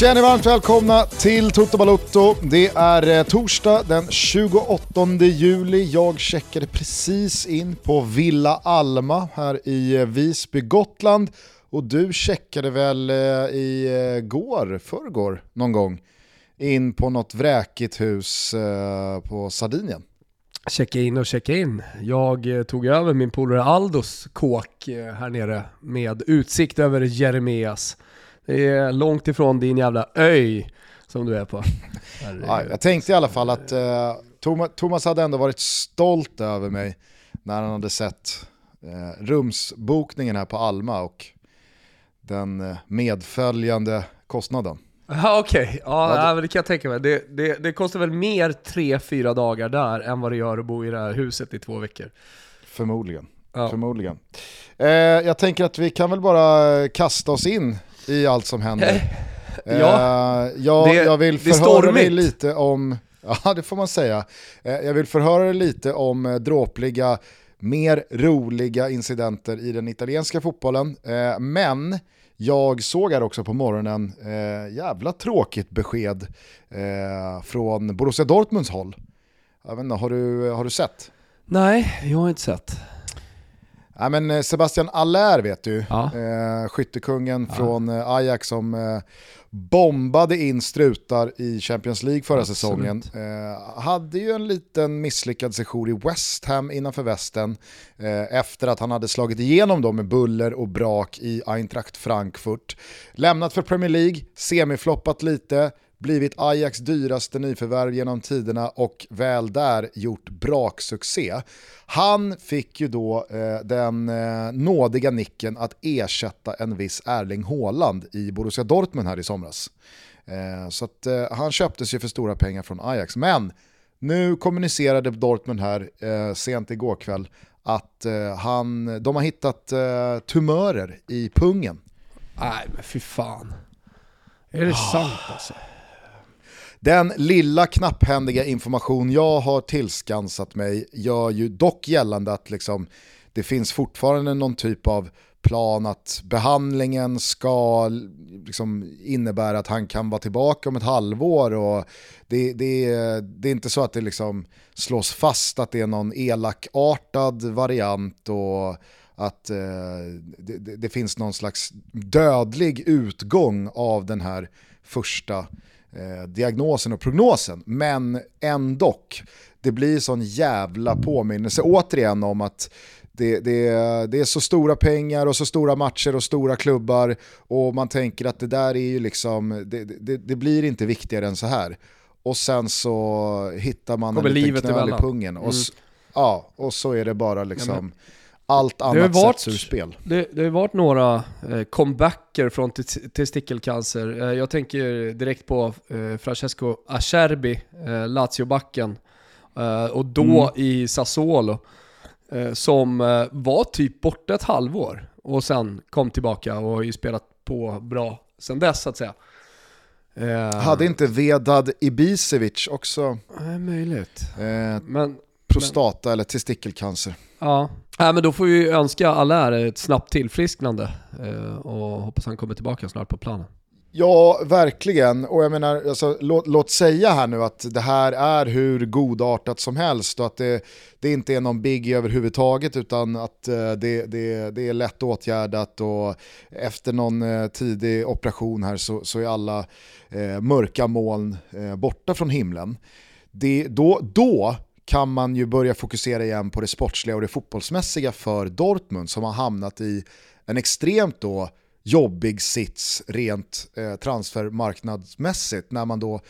Känner varmt välkomna till Toto Balotto. Det är eh, torsdag den 28 juli. Jag checkade precis in på Villa Alma här i eh, Visby, Gotland. Och du checkade väl eh, i går, förrgår någon gång, in på något vräkigt hus på Sardinien. Checka in och checka in. Jag tog över min polare Aldos kåk här nere med utsikt över Jeremias. Det är långt ifrån din jävla öj som du är på. ja, jag tänkte i alla fall att uh, Thomas hade ändå varit stolt över mig när han hade sett uh, rumsbokningen här på Alma och den uh, medföljande kostnaden. Ja, Okej, okay. ja, ja, det kan jag tänka mig. Det, det, det kostar väl mer tre, fyra dagar där än vad det gör att bo i det här huset i två veckor. Förmodligen. Ja. Förmodligen. Eh, jag tänker att vi kan väl bara kasta oss in i allt som händer. ja, uh, jag, det, jag vill förhöra dig lite om, ja det får man säga, uh, jag vill förhöra dig lite om uh, dråpliga, mer roliga incidenter i den italienska fotbollen. Uh, men jag såg här också på morgonen, uh, jävla tråkigt besked från Borussia Dortmunds håll. Jag vet inte, har, du, har du sett? Nej, jag har inte sett. Ja, men eh, Sebastian Aller vet du, ja. eh, skyttekungen ja. från eh, Ajax som eh, bombade in strutar i Champions League förra Absolut. säsongen. Eh, hade ju en liten misslyckad session i West Ham innanför västen eh, efter att han hade slagit igenom dem med buller och brak i Eintracht Frankfurt. Lämnat för Premier League, semifloppat lite, blivit Ajax dyraste nyförvärv genom tiderna och väl där gjort braksuccé. Han fick ju då eh, den eh, nådiga nicken att ersätta en viss Erling Haaland i Borussia Dortmund här i somras. Eh, så att, eh, han köptes ju för stora pengar från Ajax. Men nu kommunicerade Dortmund här eh, sent igår kväll att eh, han, de har hittat tumörer i pungen. Nej men fy fan. Är det oh. sant alltså? Den lilla knapphändiga information jag har tillskansat mig gör ju dock gällande att liksom, det finns fortfarande någon typ av plan att behandlingen ska liksom innebära att han kan vara tillbaka om ett halvår. Och det, det, det är inte så att det liksom slås fast att det är någon elakartad variant och att eh, det, det, finns någon slags dödlig utgång av den här första eh, diagnosen och prognosen. Men ändå, det blir sån jävla påminnelse återigen om att det, det, det, är så stora pengar och så stora matcher och stora klubbar och man tänker att det där är ju liksom, det, det, det blir inte viktigare än så här. Och sen så hittar man Kommer en liten knöl i pungen och, mm. ja, och så är det bara liksom ja, allt annat varit, sätts ur spel. Det, det har varit några eh, comebacker från testikelcancer. Eh, jag tänker direkt på eh, Francesco Acerbi, eh, Lazio-backen, eh, och då mm. i Sassuolo, eh, som eh, var typ borta ett halvår och sen kom tillbaka och har ju spelat på bra sen dess så att säga. Hade inte Vedad Ibisevic också Nej, möjligt. Men, prostata men, eller testikelcancer? Ja, Nej, men då får vi önska alla ett snabbt tillfrisknande eh, och hoppas han kommer tillbaka snart på planen. Ja, verkligen. Och jag menar, alltså, låt, låt, säga här nu att det här är hur godartat som helst och att det, det inte är någon biggie överhuvudtaget utan att eh, det, det, det är lätt åtgärdat och efter någon eh, tidig operation här så, så är alla eh, mörka moln eh, borta från himlen. Det, då, då kan man ju börja fokusera igen på det sportsliga och det fotbollsmässiga för Dortmund som har hamnat i en extremt då jobbig sits rent eh, transfermarknadsmässigt när man då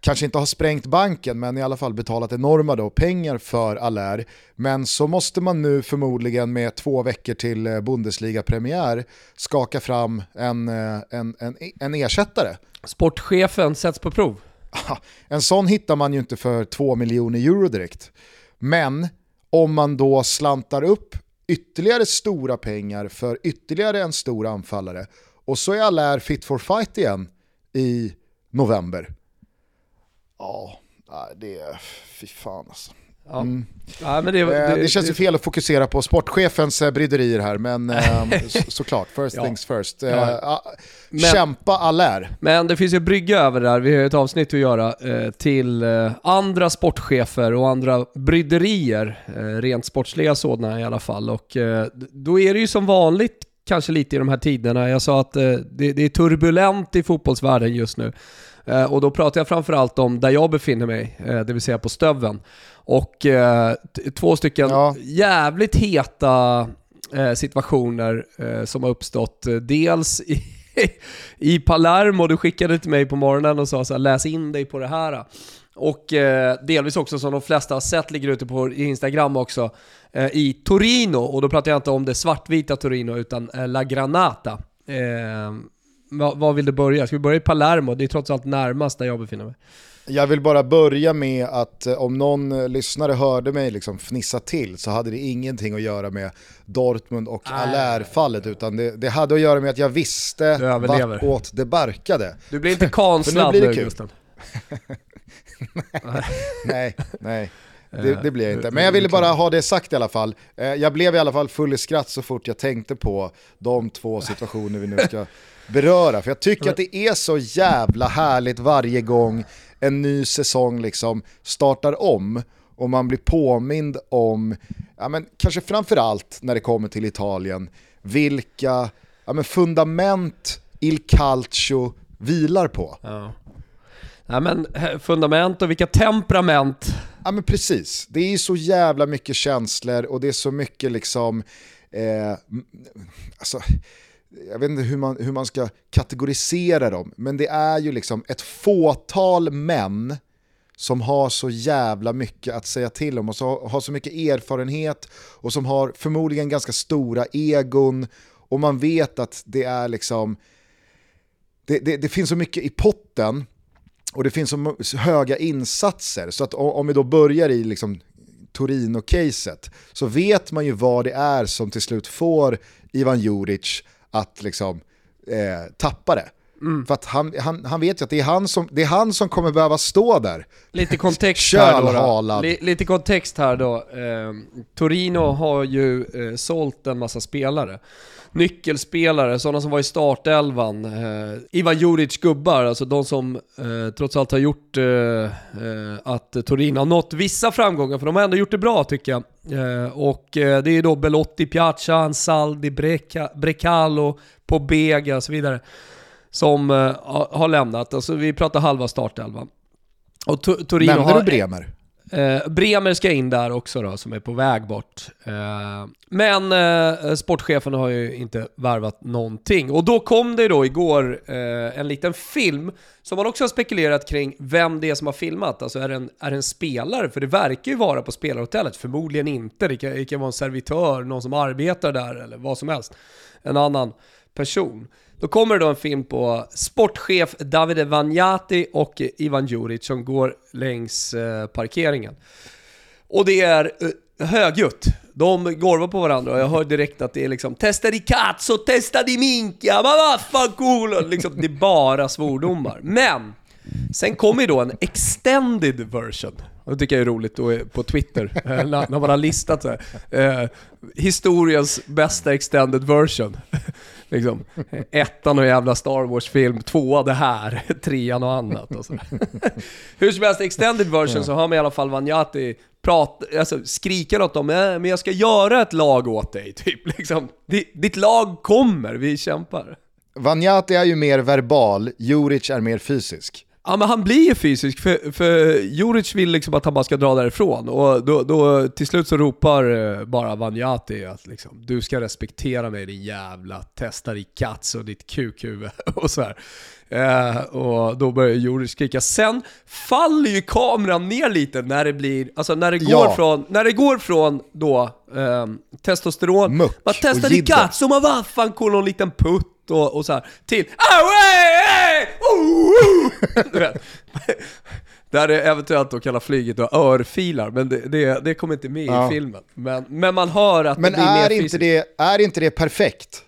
kanske inte har sprängt banken men i alla fall betalat enorma då pengar för Allaire. Men så måste man nu förmodligen med två veckor till eh, Bundesliga-premiär skaka fram en, eh, en, en, en ersättare. Sportchefen sätts på prov. en sån hittar man ju inte för 2 miljoner euro direkt. Men om man då slantar upp ytterligare stora pengar för ytterligare en stor anfallare och så är Allaire fit for fight igen i november. Ja, det är, fy fan alltså. Ja. Mm. Ja, det, eh, det, det känns ju fel att fokusera på sportchefens eh, bryderier här, men eh, så, såklart, first ja. things first. Ja. Men, Kämpa all är. Men det finns ju brygga över det där, vi har ett avsnitt att göra till andra sportchefer och andra bryderier, rent sportsliga sådana i alla fall. Och då är det ju som vanligt kanske lite i de här tiderna. Jag sa att det, det är turbulent i fotbollsvärlden just nu. Och då pratar jag framförallt om där jag befinner mig, det vill säga på Stöven. Och eh, två stycken ja. jävligt heta eh, situationer eh, som har uppstått. Dels i, i Palermo, du skickade till mig på morgonen och sa så här, läs in dig på det här. Och eh, delvis också som de flesta har sett ligger ute på Instagram också, eh, i Torino. Och då pratar jag inte om det svartvita Torino utan eh, La Granata. Vad vill du börja? Ska vi börja i Palermo? Det är trots allt närmast där jag befinner mig. Jag vill bara börja med att eh, om någon eh, lyssnare hörde mig liksom fnissa till så hade det ingenting att göra med Dortmund och Allaire-fallet utan det, det, hade att göra med att jag visste vartåt det barkade. Du blir inte konstnad nu Gustav. nej, nej. Det, det blir jag inte. Men jag ville bara ha det sagt i alla fall. Eh, jag blev i alla fall full i skratt så fort jag tänkte på de två situationer vi nu ska beröra. För jag tycker att det är så jävla härligt varje gång en ny säsong liksom startar om och man blir påmind om, ja men kanske framförallt när det kommer till Italien, vilka ja men fundament Il Calcio vilar på. Ja. ja men eh, fundament och vilka temperament. Ja men precis, det är så jävla mycket känslor och det är så mycket liksom, eh, alltså, jag vet inte hur man, hur man ska kategorisera dem, men det är ju liksom ett fåtal män som har så jävla mycket att säga till om och så, har så mycket erfarenhet och som har förmodligen ganska stora egon och man vet att det är liksom det, det, det finns så mycket i potten och det finns så höga insatser så att om vi då börjar i liksom Torino-caset så vet man ju vad det är som till slut får Ivan Juric att liksom eh, tappa det. Mm. För att han, han, han vet ju att det är han, som, det är han som kommer behöva stå där. Lite kontext här då. då. Lite kontext här då. Eh, Torino har ju eh, sålt en massa spelare nyckelspelare, sådana som var i startelvan. Eh, Ivan Juric gubbar, alltså de som eh, trots allt har gjort eh, eh att Torino har nått vissa framgångar, för de har ändå gjort det bra tycker jag. Eh, och eh, det är då Belotti, Piazza, Ansaldi, Breca, Brecalo, Pobega och så vidare som har lämnat. Alltså vi pratar halva startelvan. Och Torino Nämnde har... du Bremer? Eh, Bremer ska in där också då, som är på väg bort. Eh, men eh, sportchefen har ju inte värvat någonting. Och då kom det då igår eh, en liten film som man också har spekulerat kring vem det är som har filmat. Alltså är det en, är det en spelare? För det verkar ju vara på spelarhotellet. Förmodligen inte. Det kan, det kan vara en servitör, någon som arbetar där eller vad som helst. En annan person. Då kommer det då en film på sportchef Davide Vanjati och Ivan Djuric som går längs eh, parkeringen. Och det är eh, högljutt. De gorvar på varandra och jag hör direkt att det är liksom Testa di cazzo, testa di minchia, ma cool!” Liksom, det är bara svordomar. Men! Sen kommer ju då en extended version. Det tycker jag är roligt då på Twitter, eh, när, man har listat så här, eh, historiens bästa extended version. liksom, ettan och jävla Star Wars-film, tvåa det här, trean och annat. Och. Hur som helst, extended version så har man i alla fall Vanjati prata, alltså, skrika något om men jag ska göra ett lag åt dig, typ. Liksom. Ditt lag kommer, vi kämpar. Vanjati är ju mer verbal, Juric är mer fysisk. Ja men han blir ju fysisk, för, för Juric vill liksom att han bara ska dra därifrån och då, då till slut så ropar eh, bara Vanjati att liksom, du ska respektera mig din jävla testa i kats och ditt kukhuvud och så eh, och då börjar Juric skrika. Sen faller ju kameran ner lite när det blir, alltså när det går ja. från, när det går från då eh, testosteron, Muck man testar i kats och man vad fan kollar en liten putt och, och så här, till oh, Där är eventuellt då kallar flyget då örfilar, men det, det, det kommer inte med ja. i filmen. Men, men man hör att men det blir är mer inte det, är inte det perfekt?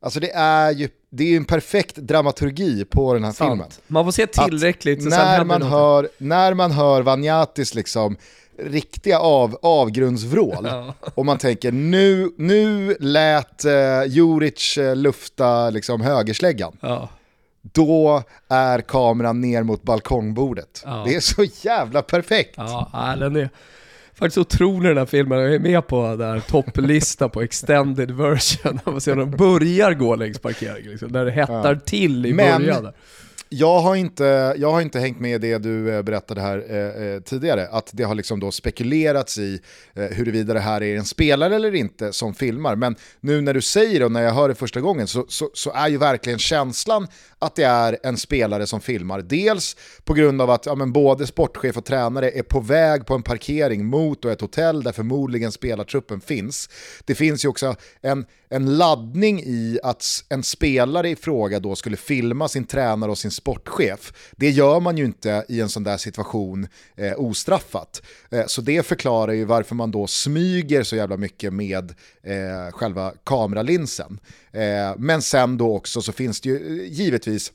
Alltså det är ju det är en perfekt dramaturgi på den här Sant. filmen. Man får se tillräckligt så när man, hör, när man hör Vanjatis liksom riktiga av, avgrundsvrål ja. och man tänker nu, nu lät eh, Juric eh, lufta liksom, högersläggan. Ja. Då är kameran ner mot balkongbordet. Ja. Det är så jävla perfekt. Ja, den är faktiskt otrolig den här filmen. Jag är med på där topplista på extended version. Man ser de börjar gå längs parkeringen, liksom, där det hettar ja. till i Men, början. Jag har, inte, jag har inte hängt med det du eh, berättade här eh, eh, tidigare, att det har liksom då spekulerats i eh, huruvida det här är en spelare eller inte som filmar. Men nu när du säger det och när jag hör det första gången så, så, så, är ju verkligen känslan att det är en spelare som filmar. Dels på grund av att ja, men både sportchef och tränare är på väg på en parkering mot ett hotell där förmodligen spelartruppen finns. Det finns ju också en, en laddning i att en spelare i fråga då skulle filma sin tränare och sin sportchef. Det gör man ju inte i en sån där situation eh, ostraffat. Eh, så det förklarar ju varför man då smyger så jävla mycket med eh, själva kameralinsen. Eh, men sen då också så finns det ju eh, givetvis naturligtvis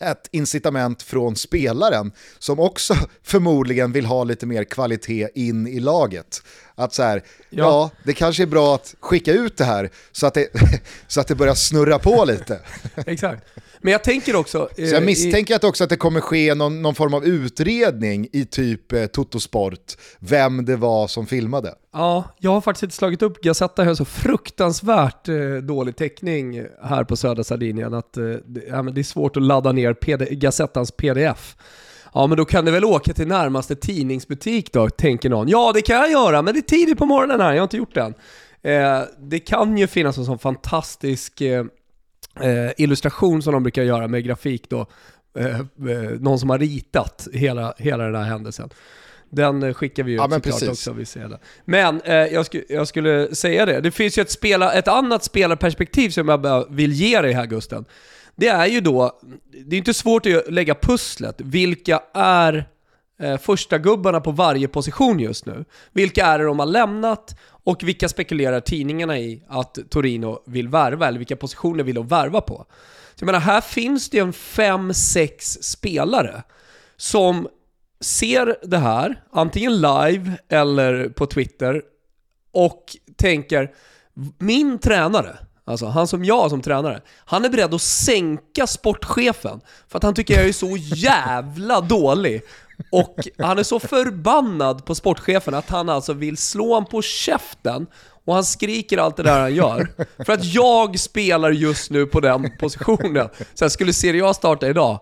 ett incitament från spelaren som också förmodligen vill ha lite mer kvalitet in i laget. Att så här, ja. ja. det kanske är bra att skicka ut det här så att det, så att det börjar snurra på lite. Exakt. Men jag tänker också... Eh, så jag misstänker i... att också att det kommer ske någon, någon form av utredning i typ eh, Totosport, vem det var som filmade. Ja, jag har faktiskt inte slagit upp Gazzetta, har så fruktansvärt eh, dålig täckning här på södra Sardinien att eh, det, ja, det är svårt att ladda ner PD, Gazettans pdf. Ja men då kan du väl åka till närmaste tidningsbutik då, tänker någon. Ja det kan jag göra, men det är tidigt på morgonen här, jag har inte gjort det än. Eh, det kan ju finnas en sån fantastisk eh, eh, illustration som de brukar göra med grafik då. Eh, eh, någon som har ritat hela, hela den här händelsen. Den skickar vi ju ja, såklart precis. också. Vi ser det. Men eh, jag, sk jag, skulle säga det, det finns ju ett, spela ett annat spelarperspektiv som jag vill ge dig här Gusten. Det är ju då, det är inte svårt att lägga pusslet. Vilka är eh, första gubbarna på varje position just nu? Vilka är det de har lämnat och vilka spekulerar tidningarna i att Torino vill värva, eller vilka positioner vill de värva på? Så jag menar, här finns det en 5-6 spelare som ser det här, antingen live eller på Twitter, och tänker min tränare, alltså han som jag som tränare, han är beredd att sänka sportchefen för att han tycker jag är så jävla dålig och han är så förbannad på sportchefen att han alltså vill slå honom på käften och han skriker allt det där han gör. För att jag spelar just nu på den positionen. Så jag skulle Serie A starta idag.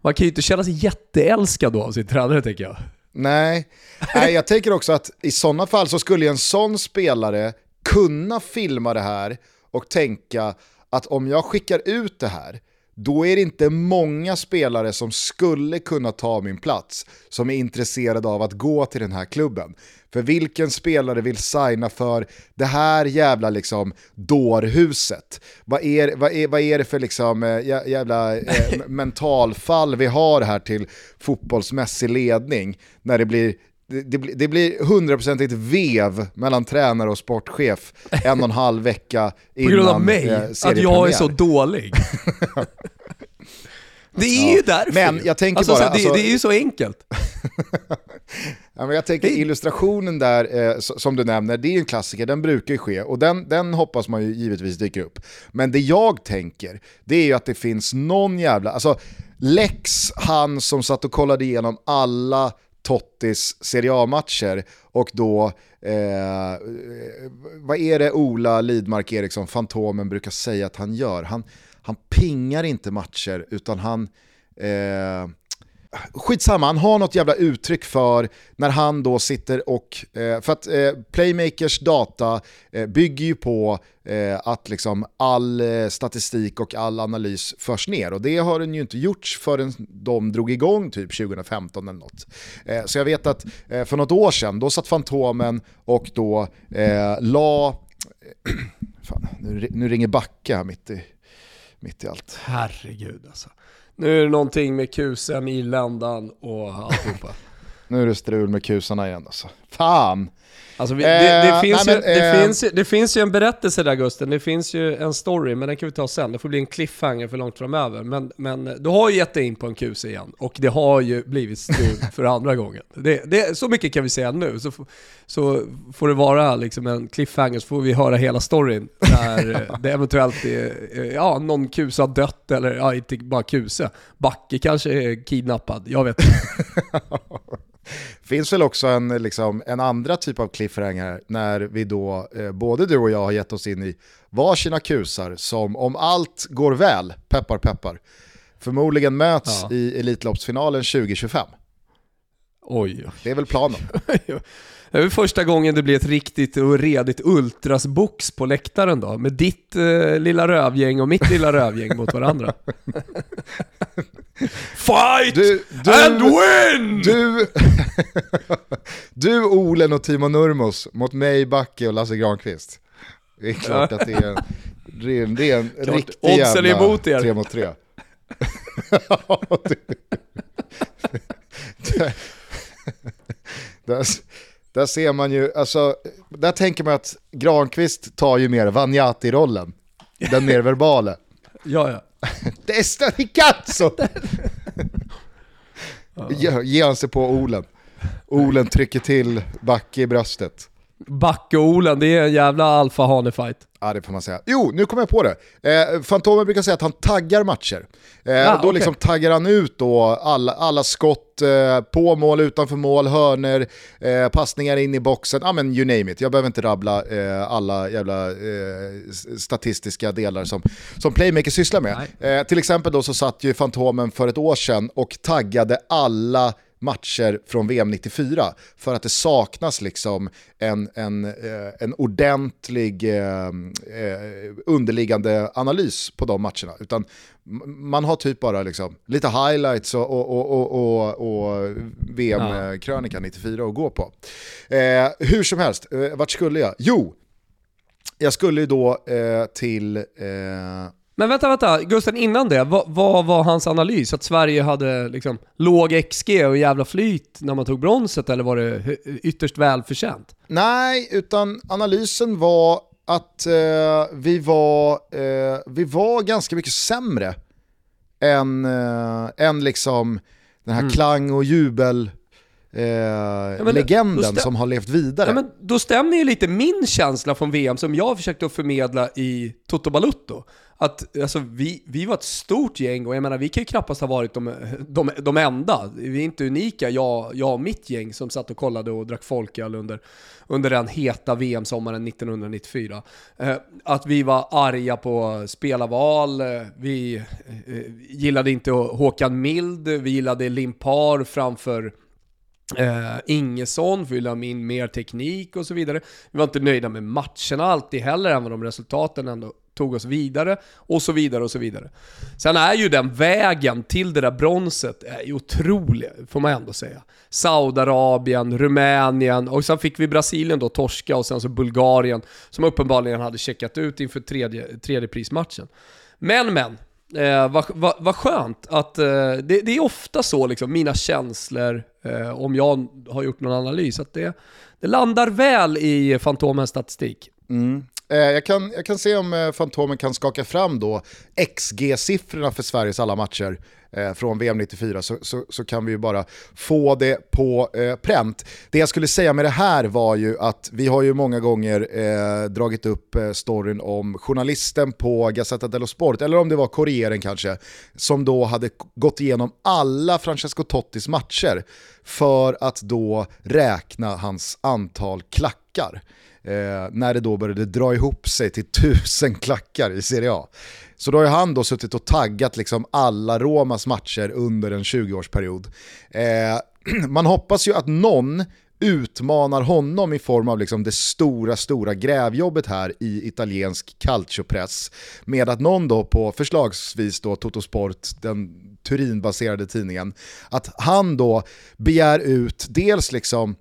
Man kan ju inte känna sig jätteälskad då av sin tränare tänker jag. Nej. Nej, jag tänker också att i sådana fall så skulle en sån spelare kunna filma det här och tänka att om jag skickar ut det här då är det inte många spelare som skulle kunna ta min plats som är intresserade av att gå till den här klubben. För vilken spelare vill signa för det här jävla liksom dårhuset? Vad är, vad är, vad är det för liksom eh, jävla eh, mentalfall vi har här till fotbollsmässig ledning när det blir det, det, blir hundraprocentigt vev mellan tränare och sportchef en och en halv vecka innan På grund av mig, eh, att jag är så dålig. det är ja. ju därför. Men jag tänker alltså, bara... Så det, alltså, det, är ju så enkelt. ja, men jag tänker illustrationen där, eh, som du nämner, det är ju en klassiker, den brukar ju ske och den, den hoppas man ju givetvis dyker upp. Men det jag tänker, det är ju att det finns någon jävla, alltså Lex, han som satt och kollade igenom alla Tottis Serie A-matcher och då, eh, vad är det Ola Lidmark Eriksson, Fantomen, brukar säga att han gör? Han, han pingar inte matcher utan han, eh, skitsamma, han har något jävla uttryck för när han då sitter och, eh, för att eh, Playmakers data eh, bygger ju på eh, att liksom all eh, statistik och all analys förs ner och det har den ju inte gjorts förrän de drog igång typ 2015 eller något. Eh, så jag vet att eh, för något år sedan, då satt Fantomen och då eh, la, fan, nu, nu ringer Backe här mitt i, mitt i allt. Herregud alltså. Nu är det någonting med kusen, irländan och alltihopa. nu är det strul med kusarna igen alltså. Fan. Alltså, vi, det, det, eh, finns nej, ju, men, det, eh, finns, det finns ju en berättelse där Gusten, det finns ju en story, men den kan vi ta sen. Det får bli en cliffhanger för långt framöver. Men, men du har ju gett dig in på en QC igen, och det har ju blivit strul för andra gången. Det, det, så mycket kan vi säga nu, så, så får det vara liksom en cliffhanger så får vi höra hela storyn. Där det eventuellt är ja, någon QC har dött, eller ja, inte bara QC. Backe kanske är kidnappad, jag vet inte. finns väl också en, liksom, en andra typ av cliffhanger när vi då, eh, både du och jag har gett oss in i varsina kusar som om allt går väl, peppar peppar, förmodligen möts ja. i Elitloppsfinalen 2025. Oj. Det är väl planen. Det är väl första gången det blir ett riktigt och redigt ultrasbox på läktaren då, med ditt eh, lilla rövgäng och mitt lilla rövgäng mot varandra. Fight du, du, and win! Du, du, Olen och Timo Nurmos mot mig, Backe och Lasse Granqvist. Det är klart att det är en, det är en, det är en riktig jävla emot tre mot tre. där, där ser man ju, alltså, där tänker man att Granqvist tar ju mer Vanjati-rollen, den mer verbala. ja, ja. Testa di cazzo! Ge, ge han sig på Olen. Olen trycker till Backe i bröstet. Backe Olen, det är en jävla alfa-hane-fight. Ja det får man säga. Jo, nu kommer jag på det. Eh, Fantomen brukar säga att han taggar matcher. Eh, ja, då okay. liksom taggar han ut då alla, alla skott eh, på mål, utanför mål, hörner, eh, passningar in i boxen, ja men you name it. Jag behöver inte rabbla eh, alla jävla eh, statistiska delar som, som Playmaker sysslar med. Eh, till exempel då så satt ju Fantomen för ett år sedan och taggade alla matcher från VM 94 för att det saknas liksom en, en, eh, en ordentlig eh, eh, underliggande analys på de matcherna. Utan man har typ bara liksom lite highlights och, och, och, och, och VM-krönika 94 att gå på. Eh, hur som helst, eh, vart skulle jag? Jo, jag skulle ju då eh, till men vänta, vänta. Gusten, innan det, vad, vad, var hans analys? Att Sverige hade liksom låg XG och jävla flyt när man tog bronset, eller var det ytterst välförtjänt? Nej, utan analysen var att eh, vi, var, eh, vi var ganska mycket sämre än, eh, än liksom den här mm. klang och jubel eh, ja, legenden som har levt vidare. Ja, men då stämmer ju lite min känsla från VM som jag försökte att förmedla i Toto Balutto att alltså, vi, vi var ett stort gäng och jag menar vi kan ju knappast ha varit de, de, de enda. Vi är inte unika, jag, jag och mitt gäng som satt och kollade och drack folköl under, under den heta VM-sommaren 1994. Eh, att vi var arga på spelarval, eh, vi eh, gillade inte Håkan Mild, vi gillade Limpar framför Uh, Ingesson, för vi in mer teknik och så vidare. Vi var inte nöjda med matcherna alltid heller, även om resultaten ändå tog oss vidare och så vidare och så vidare. Sen är ju den vägen till det där bronset är otrolig, får man ändå säga. Saudiarabien, Rumänien och sen fick vi Brasilien då torska och sen så Bulgarien som uppenbarligen hade checkat ut inför tredje, tredje prismatchen. Men men, eh, vad, va, va skönt att eh, det, det, är ofta så liksom, mina känslor, Eh, om jag har gjort någon analys, att det, det landar väl i Fantomens statistik. Mm. Eh, jag kan, jag kan se om eh, Fantomen kan skaka fram då XG-siffrorna för Sveriges alla matcher eh, från VM 94 så, så, så, kan vi ju bara få det på eh, pränt. Det jag skulle säga med det här var ju att vi har ju många gånger eh, dragit upp eh, storyn om journalisten på Gazzetta dello Sport, eller om det var Corrieren kanske, som då hade gått igenom alla Francesco Tottis matcher för att då räkna hans antal klackar eh, när det då började dra ihop sig till tusen klackar i Serie A. Så då har han då suttit och taggat liksom alla Romas matcher under en 20-årsperiod. Eh, man hoppas ju att någon utmanar honom i form av liksom det stora, stora grävjobbet här i italiensk calciopress. Med att någon då på förslagsvis då Toto Sport, den Turinbaserade tidningen, att han då begär ut dels liksom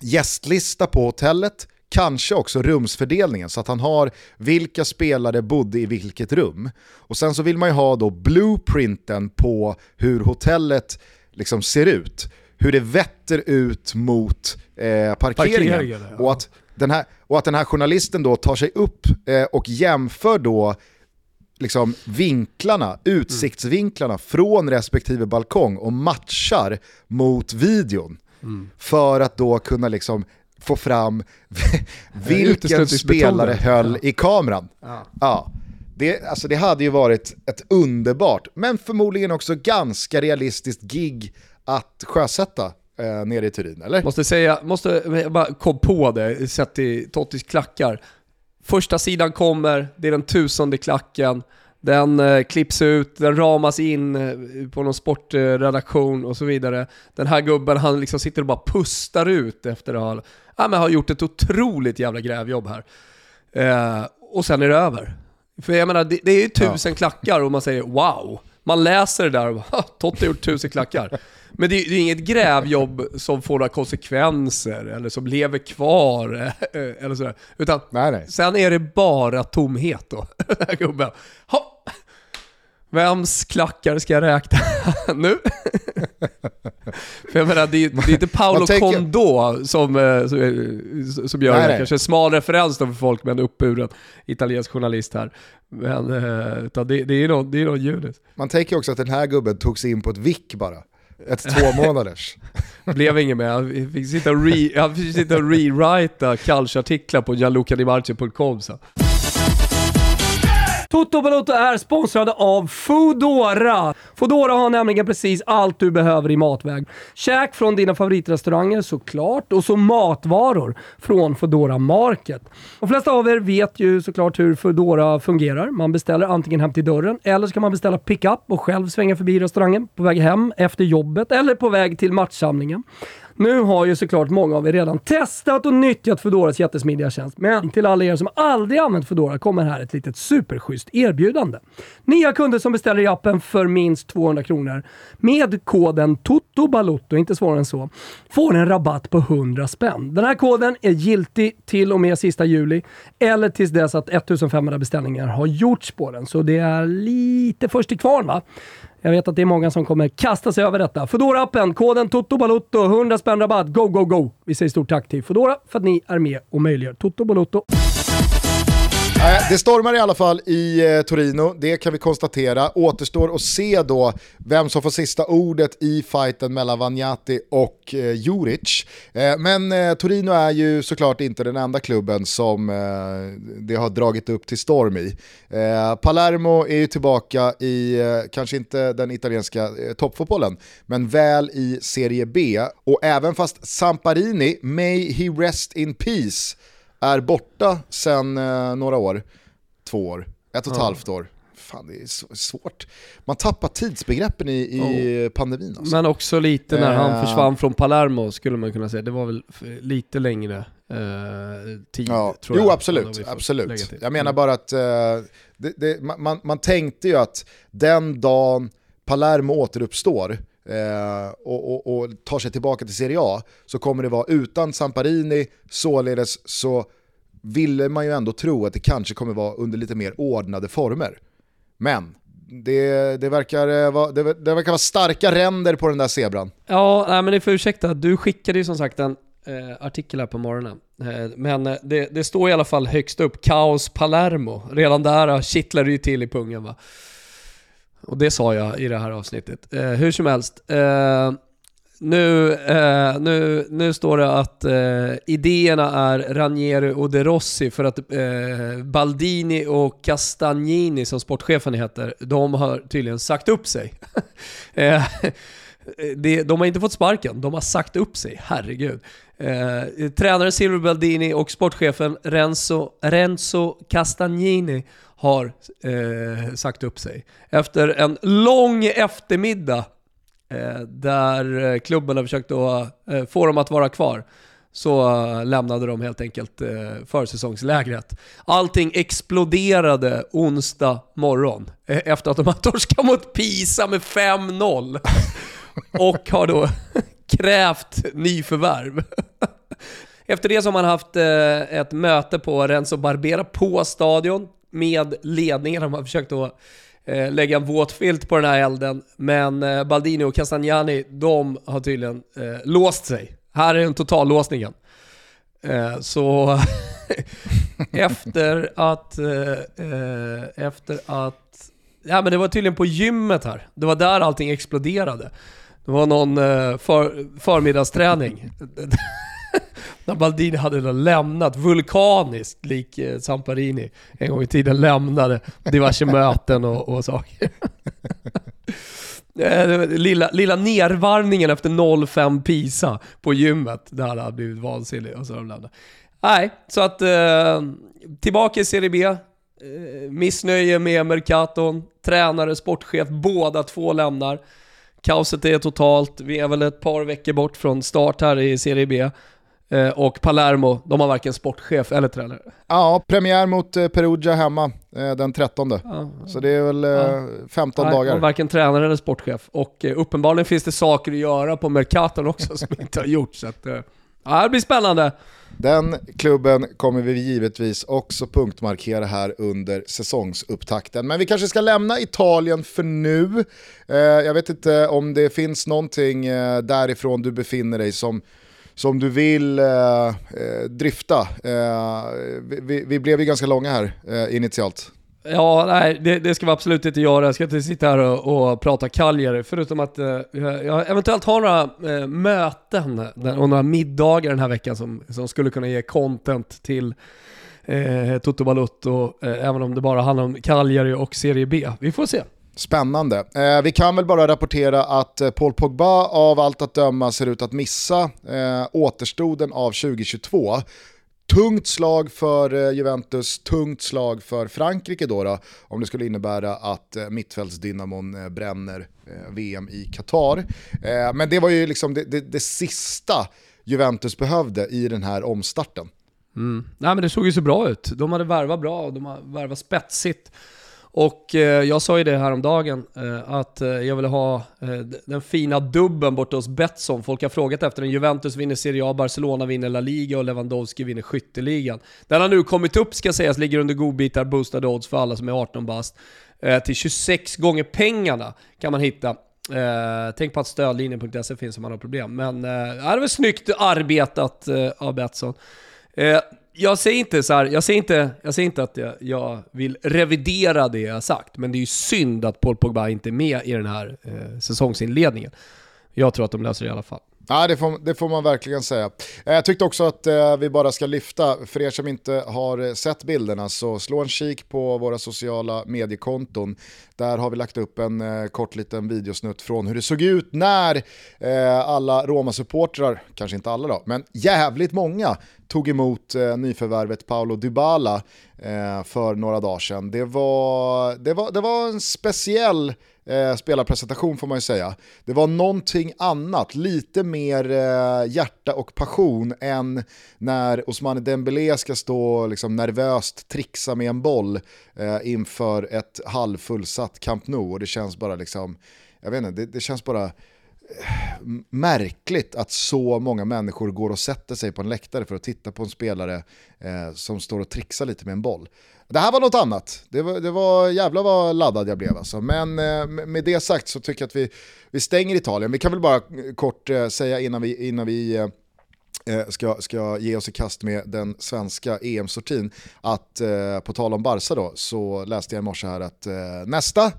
gästlista på hotellet, Kanske också rumsfördelningen så att han har vilka spelare bodde i vilket rum. Och sen så vill man ju ha då blueprinten på hur hotellet liksom ser ut. hur det vetter ut mot eh, parkeringen. parkeringen ja. och, att den här, och att den här journalisten då tar sig upp eh, och jämför då liksom vinklarna, utsiktsvinklarna mm. från respektive balkong och matchar mot videon. Mm. För att då kunna liksom få fram vilken spelare höll i kameran. Ja. ja. Det, alltså det hade ju varit ett underbart, men förmodligen också ganska realistiskt gig att sjösätta eh, nere i Turin, eller? Måste säga, måste, jag bara kom på det, sett i Tottis klackar. Första sidan kommer, det är den tusende klacken, den eh, klipps ut, den ramas in eh, på någon sportredaktion och så vidare. Den här gubben han liksom sitter och bara pustar ut efter att ha, ja, men har gjort ett otroligt jävla grävjobb här. Eh, och sen är det över. För jag menar, det, det är ju tusen ja. klackar och man säger wow. Man läser det där och bara, Totte har gjort tusen klackar. Men det är, det är inget grävjobb som får några konsekvenser eller som lever kvar eller sådär. Utan nej, nej. sen är det bara tomhet då. gubben. Ha. Vems klackar ska jag räkna nu? För jag menar, det är, det är inte Paolo tänker... Kondo som, eh, som, som gör nej, det. Nej. Kanske en smal referens då för folk med en uppburen italiensk journalist här. Men eh, utan det, det är nog det är någon Junis. Man tänker också att den här gubben tog sig in på ett vick bara. Ett två månaders. Blev inget med. Jag fick sitta och, re, jag fick sitta och rewrita Calcio-artiklar på gianlucadimarcio.com. Toto Balotto är sponsrade av Foodora. Foodora har nämligen precis allt du behöver i matväg. Käk från dina favoritrestauranger såklart och så matvaror från Foodora Market. De flesta av er vet ju såklart hur Foodora fungerar. Man beställer antingen hem till dörren eller så kan man beställa pickup och själv svänga förbi restaurangen på väg hem efter jobbet eller på väg till matchsamlingen. Nu har ju såklart många av er redan testat och nyttjat Foodoras jättesmidiga tjänst, men till alla er som aldrig använt Foodora kommer här ett litet superschysst erbjudande. Nya kunder som beställer i appen för minst 200 kronor med koden TOTOBALOTTO, inte svårare än så, får en rabatt på 100 spänn. Den här koden är giltig till och med sista juli eller tills dess att 1500 beställningar har gjorts på den, så det är lite först till kvarn va? Jag vet att det är många som kommer kasta sig över detta. Fodora appen koden TOTOBALUTTO, 100 spänn rabatt. Go, go, go! Vi säger stort tack till Fodora för att ni är med och möjliggör TOTOBALOTTO. Eh, det stormar i alla fall i eh, Torino, det kan vi konstatera. Återstår att se då vem som får sista ordet i fighten mellan Vanjati och eh, Juric. Eh, men eh, Torino är ju såklart inte den enda klubben som eh, det har dragit upp till storm i. Eh, Palermo är ju tillbaka i, eh, kanske inte den italienska eh, toppfotbollen, men väl i Serie B. Och även fast Samparini, may he rest in peace, är borta sedan eh, några år, två år, ett och ett ja. halvt år. Fan, det är svårt. Man tappar tidsbegreppen i, i oh. pandemin. Alltså. Men också lite när han eh. försvann från Palermo skulle man kunna säga. Det var väl lite längre eh, tid ja. tror jag. Jo absolut, absolut. Jag menar mm. bara att eh, det, det, man, man tänkte ju att den dagen Palermo återuppstår, eh, och, och, och, tar sig tillbaka till Serie A så kommer det vara utan Samparini, således så ville man ju ändå tro att det kanske kommer vara under lite mer ordnade former. Men det, det, verkar, eh, vara, det, det, verkar vara starka ränder på den där zebran. Ja, nej, men ni får ursäkta. Du skickade ju som sagt en eh, artikel här på morgonen. Eh, men eh, det, det, står i alla fall högst upp, Kaos Palermo. Redan där eh, kittlar det ju till i pungen va. Och det sa jag i det här avsnittet. Eh, hur som helst. Eh, nu, eh, nu, nu står det att eh, idéerna är Ranieri och De Rossi för att eh, Baldini och Castagnini, som sportchefen heter, de har tydligen sagt upp sig. Eh, det, de har inte fått sparken, de har sagt upp sig, herregud. Eh, tränaren Silver Baldini och sportchefen Renzo, Renzo Castagnini har eh, sagt upp sig. Efter en lång eftermiddag eh, där eh, klubben har försökt att eh, få dem att vara kvar så eh, lämnade de helt enkelt eh, försäsongslägret. Allting exploderade onsdag morgon eh, efter att de har torskat mot Pisa med 5-0 och har då krävt nyförvärv. Efter det så har man haft eh, ett möte på Renzo Barbera på stadion med ledningen. De har försökt att eh, lägga en våt filt på den här elden. Men eh, Baldini och Castagnani, de har tydligen eh, låst sig. Här är den totallåsningen. Eh, så efter att, eh, eh, efter att, ja men det var tydligen på gymmet här. Det var där allting exploderade. Det var någon eh, för, förmiddagsträning. när Baldini hade lämnat vulkaniskt, lik eh, Samparini en gång i tiden lämnade diverse möten och, och saker. Eh, lilla, lilla nervarvningen efter 0-5 Pisa på gymmet, där hade han blivit vansinnig och så de lämnat. Nej, så att eh, tillbaka i Serie B. Missnöje med Mercaton, tränare, sportchef, båda två lämnar. Kaoset är totalt, vi är väl ett par veckor bort från start här i Serie B. Eh, och Palermo, de har varken sportchef eller tränare. Ja, premiär mot eh, Perugia hemma eh, den 13. Ja, så det är väl ja. 15 Nej, dagar. Varken tränare eller sportchef. Och uppenbarligen finns det saker att göra på Mercaton också som inte har gjorts. Så att, ja, det blir spännande. Den klubben kommer vi givetvis också punktmarkera här under säsongsupptakten. Men vi kanske ska lämna Italien för nu. Jag vet inte om det finns någonting därifrån du befinner dig som som du vill eh, eh drifta. Eh, vi, vi, blev ju ganska långa här eh, initialt. Ja, nej, det, det, ska vi absolut inte göra. Jag ska inte sitta här och, och prata kaljer. förutom att eh, jag eventuellt har några eh, möten och några middagar den här veckan som, som skulle kunna ge content till eh, Toto Balutto, eh, även om det bara handlar om Cagliari och Serie B. Vi får se. Spännande. Eh, vi kan väl bara rapportera att eh, Paul Pogba av allt att döma ser ut att missa eh, återstoden av 2022. Tungt slag för eh, Juventus, tungt slag för Frankrike då, då om det skulle innebära att eh, mittfältsdynamon eh, bränner eh, VM i Qatar. Eh, men det var ju liksom det, det, det, sista Juventus behövde i den här omstarten. Mm. Nej men det såg ju så bra ut. De hade värvat bra, och de har värvat spetsigt. Och eh, jag sa ju det här om dagen eh, att eh, jag vill ha den fina dubben borta hos Betsson. Folk har frågat efter den. Juventus vinner Serie A, Barcelona vinner La Liga och Lewandowski vinner skytteligan. Den har nu kommit upp ska sägas, ligger under godbitar, boostade odds för alla som är 18 bast. Till 26 gånger pengarna kan man hitta. Tänk på att stödlinjen.se finns om man har problem. Men eh, det är väl snyggt arbetat av Betsson Eh, jag säger inte så här, jag säger inte, jag säger inte att jag, jag, vill revidera det jag sagt, men det är ju synd att Paul Pogba inte är med i den här eh, säsongsinledningen. Jag tror att de löser det i alla fall. Ja, det får, det får man verkligen säga. Eh, jag tyckte också att eh, vi bara ska lyfta, för er som inte har eh, sett bilderna, så slå en kik på våra sociala mediekonton. Där har vi lagt upp en eh, kort liten videosnutt från hur det såg ut när eh, alla Roma-supportrar, kanske inte alla då, men jävligt många tog emot eh, nyförvärvet Paolo Dybala eh, för några dagar sedan. Det var, det var, det var en speciell eh, spelarpresentation får man ju säga. Det var någonting annat, lite mer eh, hjärta och passion än när Osmane Dembélé ska stå liksom, nervöst trixa med en boll eh, inför ett halvfullsatt Camp Nou och det känns bara liksom, jag vet inte, det, det känns bara märkligt att så många människor går och sätter sig på en läktare för att titta på en spelare eh, som står och trixar lite med en boll. Det här var något annat. Det var, det var jävla vad laddad jag blev alltså. Men eh, med det sagt så tycker jag att vi, vi stänger Italien. Vi kan väl bara eh, kort eh, säga innan vi, innan vi eh, eh, ska, ska ge oss i kast med den svenska EM-sortin att eh, på tal om Barca då så läste jag i morse här att eh, nästa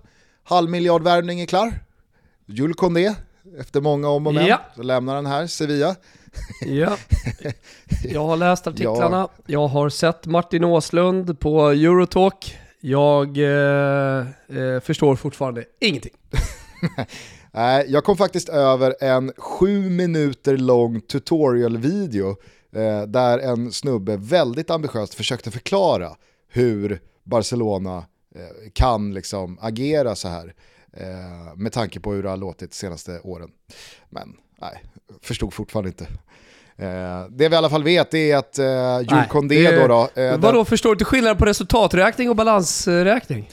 halvmiljardvärvning är klar. Jules Condé efter många om och men, ja. så lämnar han här, Sevilla. Ja, jag har läst artiklarna, ja. jag har sett Martin Åslund på Eurotalk. Jag eh, eh, förstår fortfarande ingenting. Nej, jag kom faktiskt över en sju minuter lång tutorial-video eh, där en snubbe väldigt ambitiöst försökte förklara hur Barcelona eh, kan liksom agera så här. Eh, med tanke på hur det har låtit de senaste åren. Men nej, förstod fortfarande inte. Eh, det vi i alla fall vet är att eh, Jules Condé då... då eh, vadå, förstår du inte skillnaden på resultaträkning och balansräkning?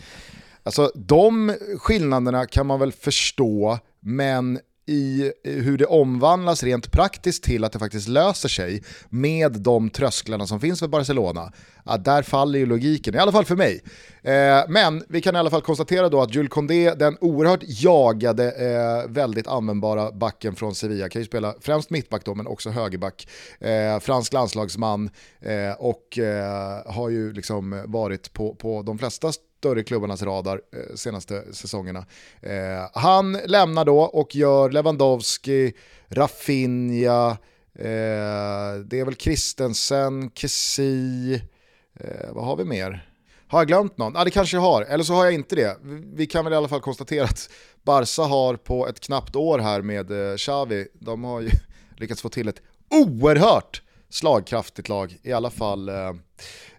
Alltså de skillnaderna kan man väl förstå, men i hur det omvandlas rent praktiskt till att det faktiskt löser sig med de trösklarna som finns för Barcelona, ja, där faller ju logiken, i alla fall för mig. Eh, men vi kan i alla fall konstatera då att Jules Condé, den oerhört jagade, eh, väldigt användbara backen från Sevilla, kan ju spela främst mittback då, men också högerback, eh, fransk landslagsman eh, och eh, har ju liksom varit på, på de flesta större klubbarnas radar eh, senaste säsongerna. Eh, han lämnar då och gör Lewandowski, Rafinha, eh, det är väl Christensen, Kessi, eh, vad har vi mer? Har jag glömt någon? Ja det kanske jag har, eller så har jag inte det. Vi kan väl i alla fall konstatera att Barca har på ett knappt år här med eh, Xavi, de har ju lyckats få till ett oerhört slagkraftigt lag, i alla fall eh,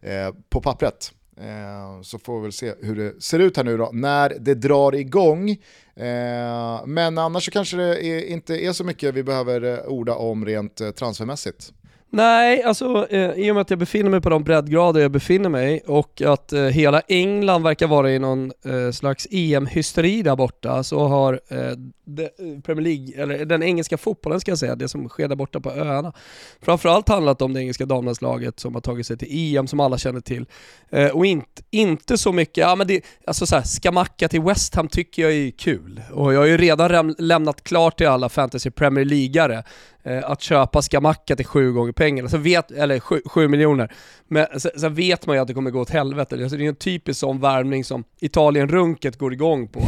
eh på pappret. Eh, så får vi väl se hur det ser ut här nu då, när det drar igång. Eh, men annars så kanske det är, inte är så mycket vi behöver eh, orda om rent eh, transfermässigt. Nej, alltså eh, i och med att jag befinner mig på de breddgrader jag befinner mig och att eh, hela England verkar vara i någon eh, slags EM-hysteri där borta så har eh, de, eh, Premier League, eller den engelska fotbollen ska jag säga, det som sker där borta på öarna, framförallt handlat om det engelska damlandslaget som har tagit sig till EM som alla känner till. Eh, och inte, inte så mycket, ja men det, alltså såhär, skamacka till West Ham tycker jag är kul och jag har ju redan lämnat klart till alla fantasy Premier Leagueare Eh, att köpa Skamacka till sju gånger pengarna, så vet, eller sju, sju miljoner. Men sen, vet man ju att det kommer gå åt helvete. Alltså, det är en typisk sån värmning som Italien-runket går igång på.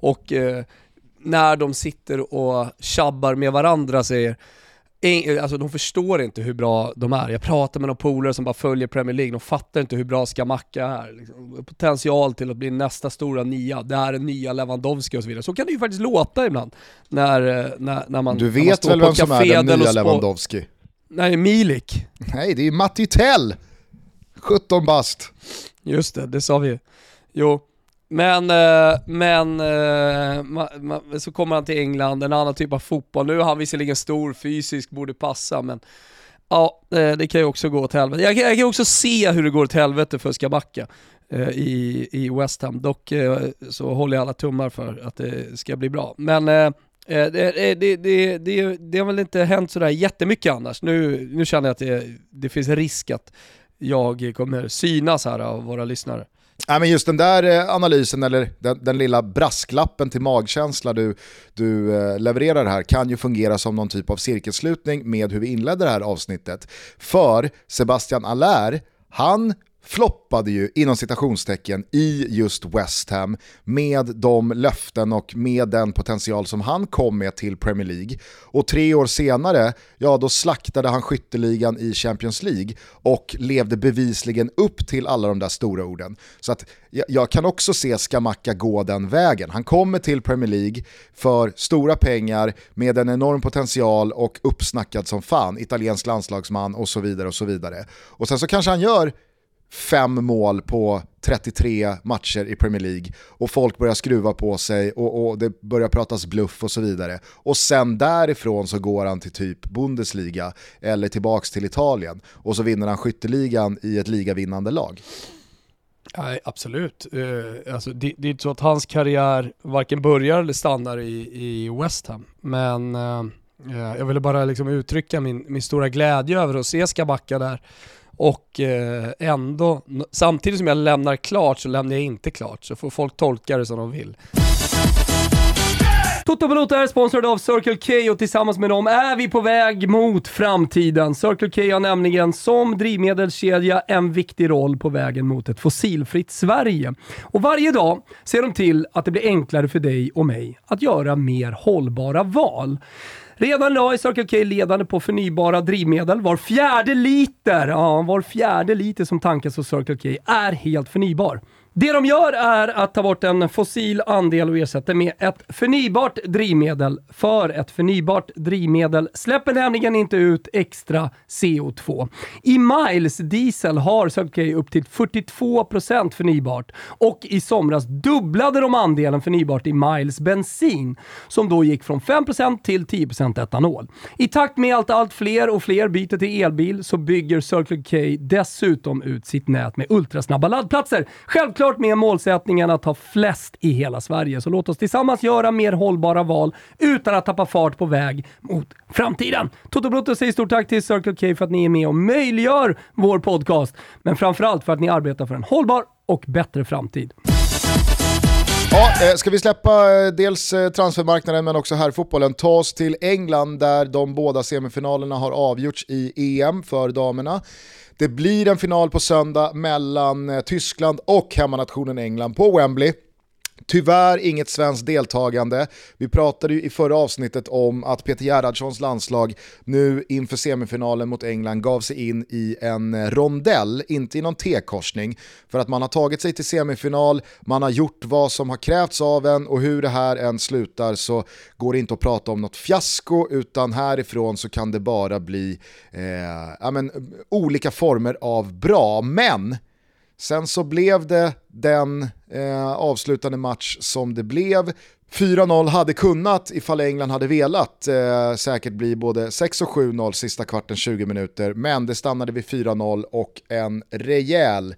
Och eh, när de sitter och tjabbar med varandra säger Alltså de förstår inte hur bra de är. Jag pratar med några polare som bara följer Premier League, de fattar inte hur bra Skamacka är. Liksom, potential till att bli nästa stora nia, det här är nya Lewandowski och så vidare. Så kan det ju faktiskt låta ibland när, när, när man Du vet väl vem som är den nya Lewandowski? Nej, Milik. Nej, det är ju Matti Tell! 17 bast. Just det, det sa vi Jo, men, eh, men eh, så kommer han till England, en annan typ av fotboll. Nu är han visserligen stor, fysisk, borde passa, men ja, eh, det kan ju också gå åt helvete. Jag, jag kan också se hur det går åt helvete för Skabacka i, i West Ham. Dock så håller jag alla tummar för att det ska bli bra. Men det, det, det, det, det har väl inte hänt sådär jättemycket annars. Nu, nu känner jag att det, det finns risk att jag kommer synas här av våra lyssnare. Nej, men just den där analysen, eller den, den lilla brasklappen till magkänsla du, du levererar här kan ju fungera som någon typ av cirkelslutning med hur vi inledde det här avsnittet. För Sebastian Allaire, han floppade ju inom citationstecken i just West Ham med de löften och med den potential som han kom med till Premier League. Och tre år senare, ja då slaktade han skytteligan i Champions League och levde bevisligen upp till alla de där stora orden. Så att jag, jag kan också se Skamacka gå den vägen. Han kommer till Premier League för stora pengar med en enorm potential och uppsnackad som fan, italiensk landslagsman och så vidare och så vidare. Och sen så kanske han gör fem mål på 33 matcher i Premier League och folk börjar skruva på sig och, och, det börjar pratas bluff och så vidare. Och sen därifrån så går han till typ Bundesliga eller tillbaks till Italien och så vinner han skytteligan i ett ligavinnande lag. Nej, absolut. Uh, alltså, det, det, är inte så att hans karriär varken börjar eller stannar i, i West Ham. Men uh, jag ville bara liksom uttrycka min, min stora glädje över att se Skabacka där och eh, ändå, samtidigt som jag lämnar klart så lämnar jag inte klart. Så får folk tolka det som de vill. Toto Balotto är sponsrad av Circle K och tillsammans med dem är vi på väg mot framtiden. Circle K har nämligen som drivmedelskedja en viktig roll på vägen mot ett fossilfritt Sverige. Och varje dag ser de till att det blir enklare för dig och mig att göra mer hållbara val. Redan idag är Circle K ledande på förnybara drivmedel. Var fjärde liter, ja, var fjärde liter som tankas hos Circle K är helt förnybar. Det de gör är att ta bort en fossil andel och ersätta med ett förnybart drivmedel. För ett förnybart drivmedel släpper nämligen inte ut extra CO2. I Miles Diesel har Circle upp till 42% förnybart och i somras dubblade de andelen förnybart i Miles bensin som då gick från 5% till 10% etanol. I takt med att allt fler och fler byter till elbil så bygger Circle K dessutom ut sitt nät med ultrasnabba laddplatser. Självklart Självklart med målsättningen att ha flest i hela Sverige, så låt oss tillsammans göra mer hållbara val utan att tappa fart på väg mot framtiden. Toto Brutto säger stort tack till Circle K för att ni är med och möjliggör vår podcast, men framförallt för att ni arbetar för en hållbar och bättre framtid. Ja, eh, ska vi släppa eh, dels eh, transfermarknaden men också här fotbollen ta oss till England där de båda semifinalerna har avgjorts i EM för damerna. Det blir en final på söndag mellan eh, Tyskland och hemmanationen England på Wembley. Tyvärr inget svenskt deltagande. Vi pratade ju i förra avsnittet om att Peter Gerhardssons landslag nu inför semifinalen mot England gav sig in i en rondell, inte i någon T-korsning. För att man har tagit sig till semifinal, man har gjort vad som har krävts av en och hur det här än slutar så går det inte att prata om något fiasko utan härifrån så kan det bara bli eh, ja, men, olika former av bra. Men Sen så blev det den eh, avslutande match som det blev. 4-0 hade kunnat, ifall England hade velat, eh, säkert bli både 6 och 7-0 sista kvarten 20 minuter, men det stannade vid 4-0 och en rejäl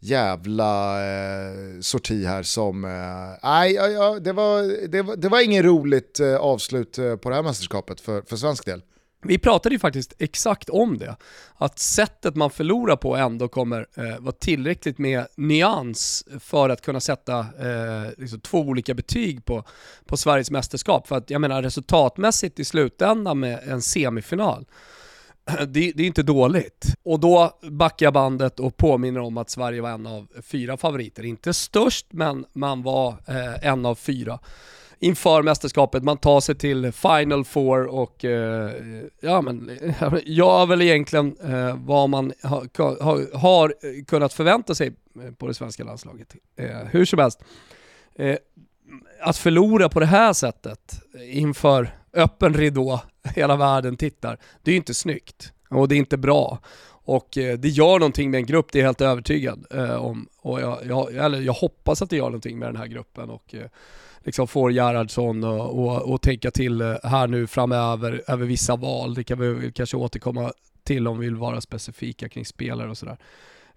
jävla eh, sorti här som, eh, nej, eh, det, var, det, var, det var ingen roligt eh, avslut eh, på det här mästerskapet för, för svensk del. Vi pratade ju faktiskt exakt om det. Att sättet man förlorar på ändå kommer eh, vara tillräckligt med nyans för att kunna sätta eh, liksom två olika betyg på, på Sveriges mästerskap. För att jag menar resultatmässigt i slutändan med en semifinal, det, det, är inte dåligt. Och då backar jag bandet och påminner om att Sverige var en av fyra favoriter. Inte störst, men man var eh, en av fyra inför mästerskapet. Man tar sig till Final Four och eh, ja men gör väl egentligen eh, vad man ha, ha, har kunnat förvänta sig eh, på det svenska landslaget. Eh, hur som helst, eh, att förlora på det här sättet inför öppen ridå, hela världen tittar, det är ju inte snyggt och det är inte bra. Och eh, det gör någonting med en grupp, det är jag helt övertygad om. Och jag, jag, eller jag hoppas att det gör någonting med den här gruppen. Och, liksom får Gerhardsson och, och, och, tänka till eh, här nu framöver över vissa val. Det kan vi kanske återkomma till om vi vill vara specifika kring spelare och sådär.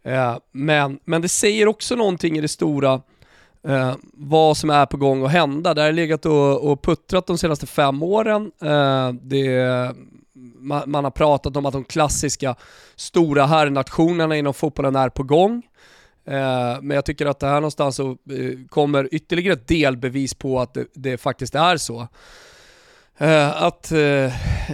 Eh, men, men det säger också någonting i det stora eh, vad som är på gång att hända. Det har legat och, och puttrat de senaste fem åren. Eh, det, man, man, har pratat om att de klassiska stora herrnationerna inom fotbollen är på gång. Eh, men jag tycker att det här någonstans så, eh, kommer ytterligare ett delbevis på att det, det faktiskt är så. Uh, att uh,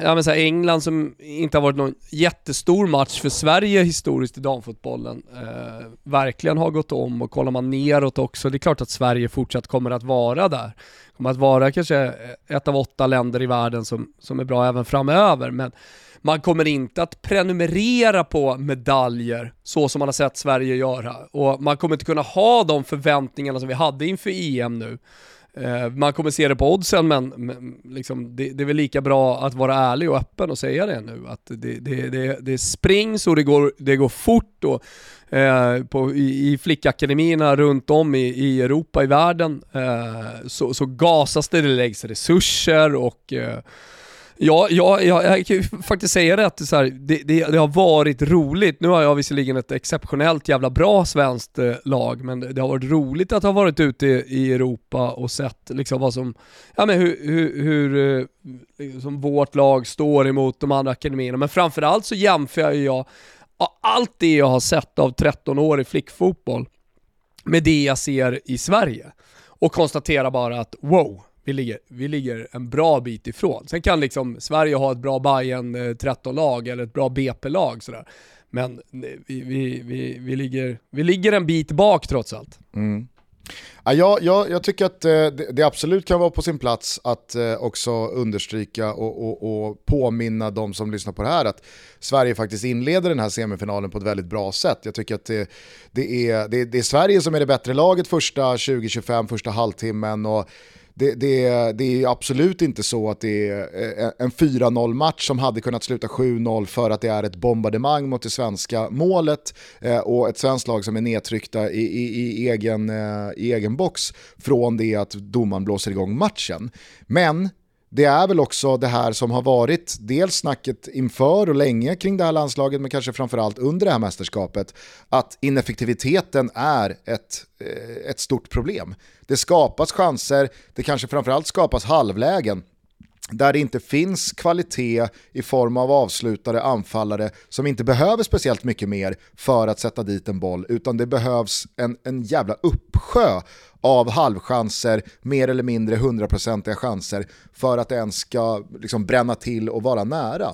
ja, men så här, England som inte har varit någon jättestor match för Sverige historiskt i damfotbollen, uh, verkligen har gått om och kollar man neråt också, det är klart att Sverige fortsatt kommer att vara där. Kommer att vara kanske ett av åtta länder i världen som, som är bra även framöver, men man kommer inte att prenumerera på medaljer så som man har sett Sverige göra. Och man kommer inte kunna ha de förväntningarna som vi hade inför EM nu. Eh, man kommer se det på oddsen men, men liksom, det, det, är väl lika bra att vara ärlig och öppen och säga det nu. Att det, det, det, det springs och det går, det går fort och, eh, på, i, i flickakademierna runt om i, i Europa, i världen, eh, så, så gasas det, det läggs resurser och eh, Ja, ja, ja, jag kan ju faktiskt säga det att så här, det, det, det, har varit roligt. Nu har jag visserligen ett exceptionellt jävla bra svenskt eh, lag, men det, det, har varit roligt att ha varit ute i, i Europa och sett liksom vad som, ja men hur, hur, hur eh, liksom vårt lag står emot de andra akademierna. Men framförallt så jämför jag allt det jag har sett av 13 år i flickfotboll med det jag ser i Sverige och konstaterar bara att wow, vi ligger, vi ligger en bra bit ifrån. Sen kan liksom Sverige ha ett bra Bayern eh, 13-lag eller ett bra BP-lag sådär. Men vi, vi, vi, vi, ligger, vi ligger en bit bak trots allt. Mm. Ja, jag, jag, jag, tycker att eh, det, absolut kan vara på sin plats att eh, också understryka och, och, och, påminna de som lyssnar på det här att Sverige faktiskt inleder den här semifinalen på ett väldigt bra sätt. Jag tycker att det, det är, det, det är Sverige som är det bättre laget första 20-25, första halvtimmen och det, det, det är absolut inte så att det är eh, en 4-0 match som hade kunnat sluta 7-0 för att det är ett bombardemang mot det svenska målet eh, och ett svenskt lag som är nedtryckta i, i, i, egen, eh, i egen box från det att domaren blåser igång matchen. Men det är väl också det här som har varit dels snacket inför och länge kring det här landslaget, men kanske framförallt under det här mästerskapet, att ineffektiviteten är ett, eh, ett stort problem. Det skapas chanser, det kanske framförallt skapas halvlägen där det inte finns kvalitet i form av avslutare, anfallare som inte behöver speciellt mycket mer för att sätta dit en boll, utan det behövs en, en jävla uppsjö av halvchanser, mer eller mindre hundraprocentiga chanser för att det ens ska liksom bränna till och vara nära.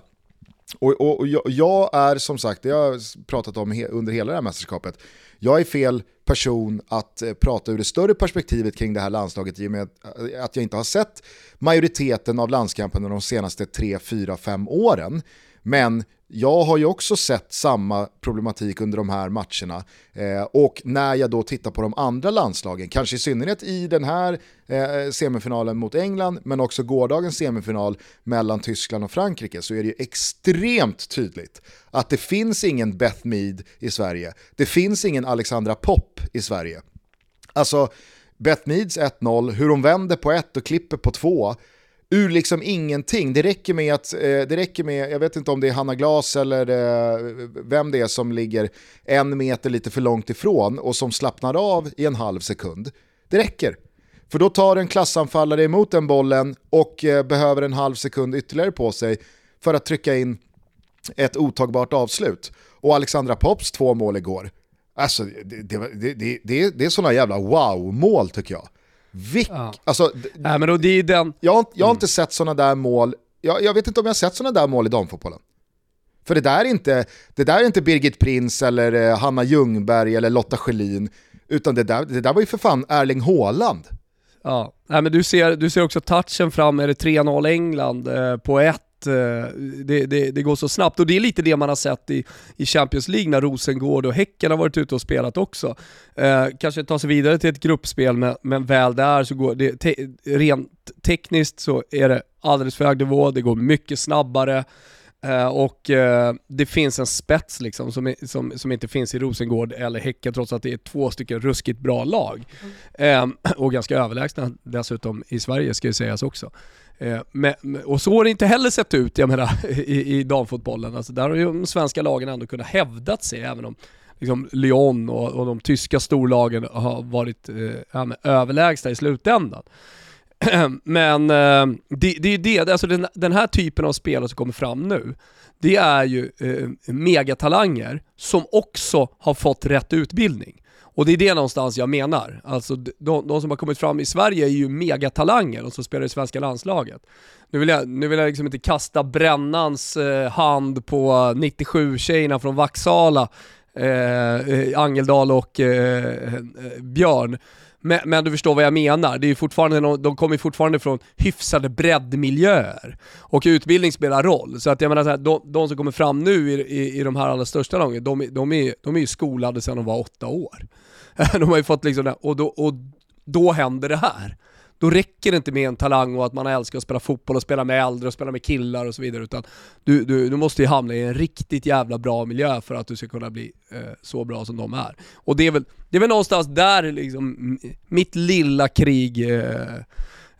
Och, och, och jag, jag, är som sagt, det har jag pratat om he, under hela det här mästerskapet, jag är fel person att eh, prata ur det större perspektivet kring det här landslaget i och med eh, att jag inte har sett majoriteten av landskamperna de senaste 3, 4, 5 åren. Men jag har ju också sett samma problematik under de här matcherna eh, och när jag då tittar på de andra landslagen, kanske i synnerhet i den här eh, semifinalen mot England men också gårdagens semifinal mellan Tyskland och Frankrike så är det ju extremt tydligt att det finns ingen Beth Mead i Sverige, det finns ingen Alexandra Popp i Sverige. Alltså Beth Meads 1-0, hur hon vänder på ett och klipper på två, ur liksom ingenting. Det räcker med att, eh, det räcker med, jag vet inte om det är Hanna Glas eller eh, vem det är som ligger en meter lite för långt ifrån och som slappnar av i en halv sekund. Det räcker. För då tar en klassanfallare emot den bollen och eh, behöver en halv sekund ytterligare på sig för att trycka in ett otagbart avslut. Och Alexandra Pops två mål igår, alltså det, det, det, det, det är sådana jävla wow-mål tycker jag. Vilk, ja. alltså, Nej, men då, det är den... jag, jag har inte sett sådana där mål, jag, jag vet inte om jag har sett sådana där mål i damfotbollen. För det där är inte, det där är inte Birgit Prins eller eh, Hanna Ljungberg eller Lotta Schelin, utan det där, det där var ju för fan Erling Haaland. Ja, Nej, men du ser, du ser också touchen fram, är det 3-0 England eh, på ett Eh, det, det, det, går så snabbt. Och det är lite det man har sett i, i Champions League när Rosengård och Häcken har varit ute och spelat också. Eh, kanske ta sig vidare till ett gruppspel, men, men väl där så går det, te, rent tekniskt så är det alldeles för hög nivå, det går mycket snabbare. Uh, och uh, det finns en spets liksom som, som, som inte finns i Rosengård eller Häcken trots att det är två stycken ruskigt bra lag. Mm. Uh, och ganska överlägsna dessutom i Sverige ska ju sägas också. Eh, men, och så har det inte heller sett ut jag menar, i, i damfotbollen. Alltså där har ju de svenska lagen ändå kunnat hävdat sig även om liksom Lyon och, och de tyska storlagen har varit eh, överlägsna i slutändan. men eh, det, det är det, alltså den, den, här typen av spelare som kommer fram nu, det är ju eh, megatalanger som också har fått rätt utbildning. Och det är det någonstans jag menar. Alltså de, de som har kommit fram i Sverige är ju megatalanger och som spelar i svenska landslaget. Nu vill jag, nu vill jag liksom inte kasta brännans eh, hand på 97-tjejerna från Vaxala, eh, eh, Angeldal och eh, eh, Björn. Men, men, du förstår vad jag menar, det är fortfarande, de kommer fortfarande från hyfsade breddmiljöer. Och utbildning spelar roll. Så att jag menar, så här, de, de, som kommer fram nu i, i, i de här allra största lagen, de, de, är, de är ju skolade sedan de var åtta år. de har ju fått liksom, och då, och då händer det här. Då räcker det inte med en talang och att man älskar att spela fotboll och spela med äldre och spela med killar och så vidare. Utan du, du, du måste ju hamna i en riktigt jävla bra miljö för att du ska kunna bli eh, så bra som de är. Och det är väl, det är väl någonstans där liksom, mitt lilla krig eh,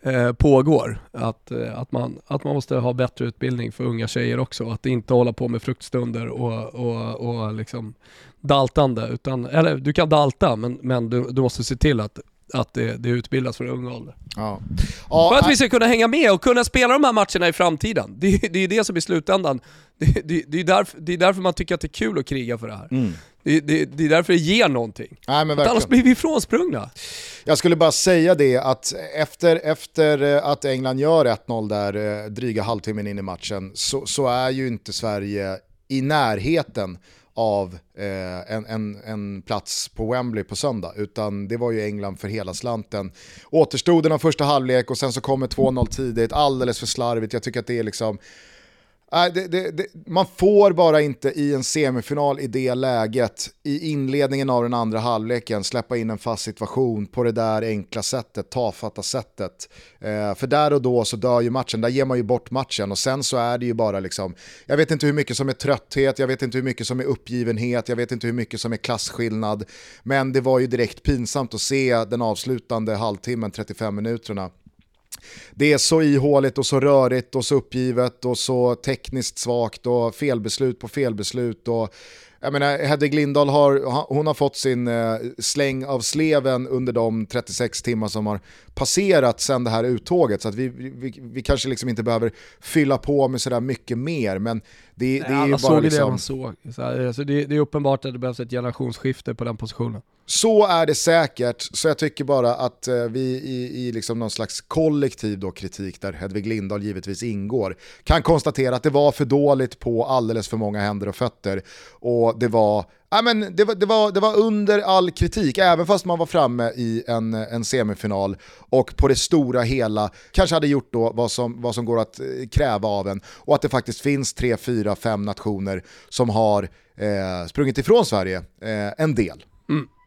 eh, pågår. Att, eh, att, man, att man måste ha bättre utbildning för unga tjejer också. Att inte hålla på med fruktstunder och, och, och liksom daltande. Utan, eller du kan dalta men, men du, du måste se till att att det, det utbildas från ung ålder. Ja. Ja, För att vi ska kunna hänga med och kunna spela de här matcherna i framtiden. Det, det är det som i slutändan, det, det, det, är därför, det är därför man tycker att det är kul att kriga för det här. Mm. Det, det, det, är därför det ger någonting. Nej, men Annars blir vi ifrånsprungna. Jag skulle bara säga det att efter, efter eh, att England gör 1-0 där eh, dryga halvtimmen in i matchen så, så är ju inte Sverige i närheten av eh, en, en, en plats på Wembley på söndag, utan det var ju England för hela slanten. Återstoden av första halvlek och sen så kommer 2-0 tidigt, alldeles för slarvigt. Jag tycker att det är liksom det, det, det, man får bara inte i en semifinal i det läget, i inledningen av den andra halvleken, släppa in en fast situation på det där enkla sättet, tafatta sättet. Eh, för där och då så dör ju matchen, där ger man ju bort matchen. Och sen så är det ju bara liksom, jag vet inte hur mycket som är trötthet, jag vet inte hur mycket som är uppgivenhet, jag vet inte hur mycket som är klasskillnad, men det var ju direkt pinsamt att se den avslutande halvtimmen, 35 minuterna, det är så ihåligt och så rörigt och så uppgivet och så tekniskt svagt och felbeslut på felbeslut och jag menar, Hedvig Lindahl har, hon har fått sin eh, släng av sleven under de 36 timmar som har passerat sedan det här uttåget. Så att vi, vi, vi kanske liksom inte behöver fylla på med sådär mycket mer. Men det, det är ju bara liksom... Det, såg. Så här, alltså det, det är uppenbart att det behövs ett generationsskifte på den positionen. Så är det säkert, så jag tycker bara att eh, vi i, i liksom någon slags kollektiv då kritik, där Hedvig Lindahl givetvis ingår, kan konstatera att det var för dåligt på alldeles för många händer och fötter. Och det var Ja, men det, var, det, var, det var under all kritik, även fast man var framme i en, en semifinal och på det stora hela kanske hade gjort då vad som, vad som går att eh, kräva av en och att det faktiskt finns tre, fyra, fem nationer som har eh, sprungit ifrån Sverige eh, en del.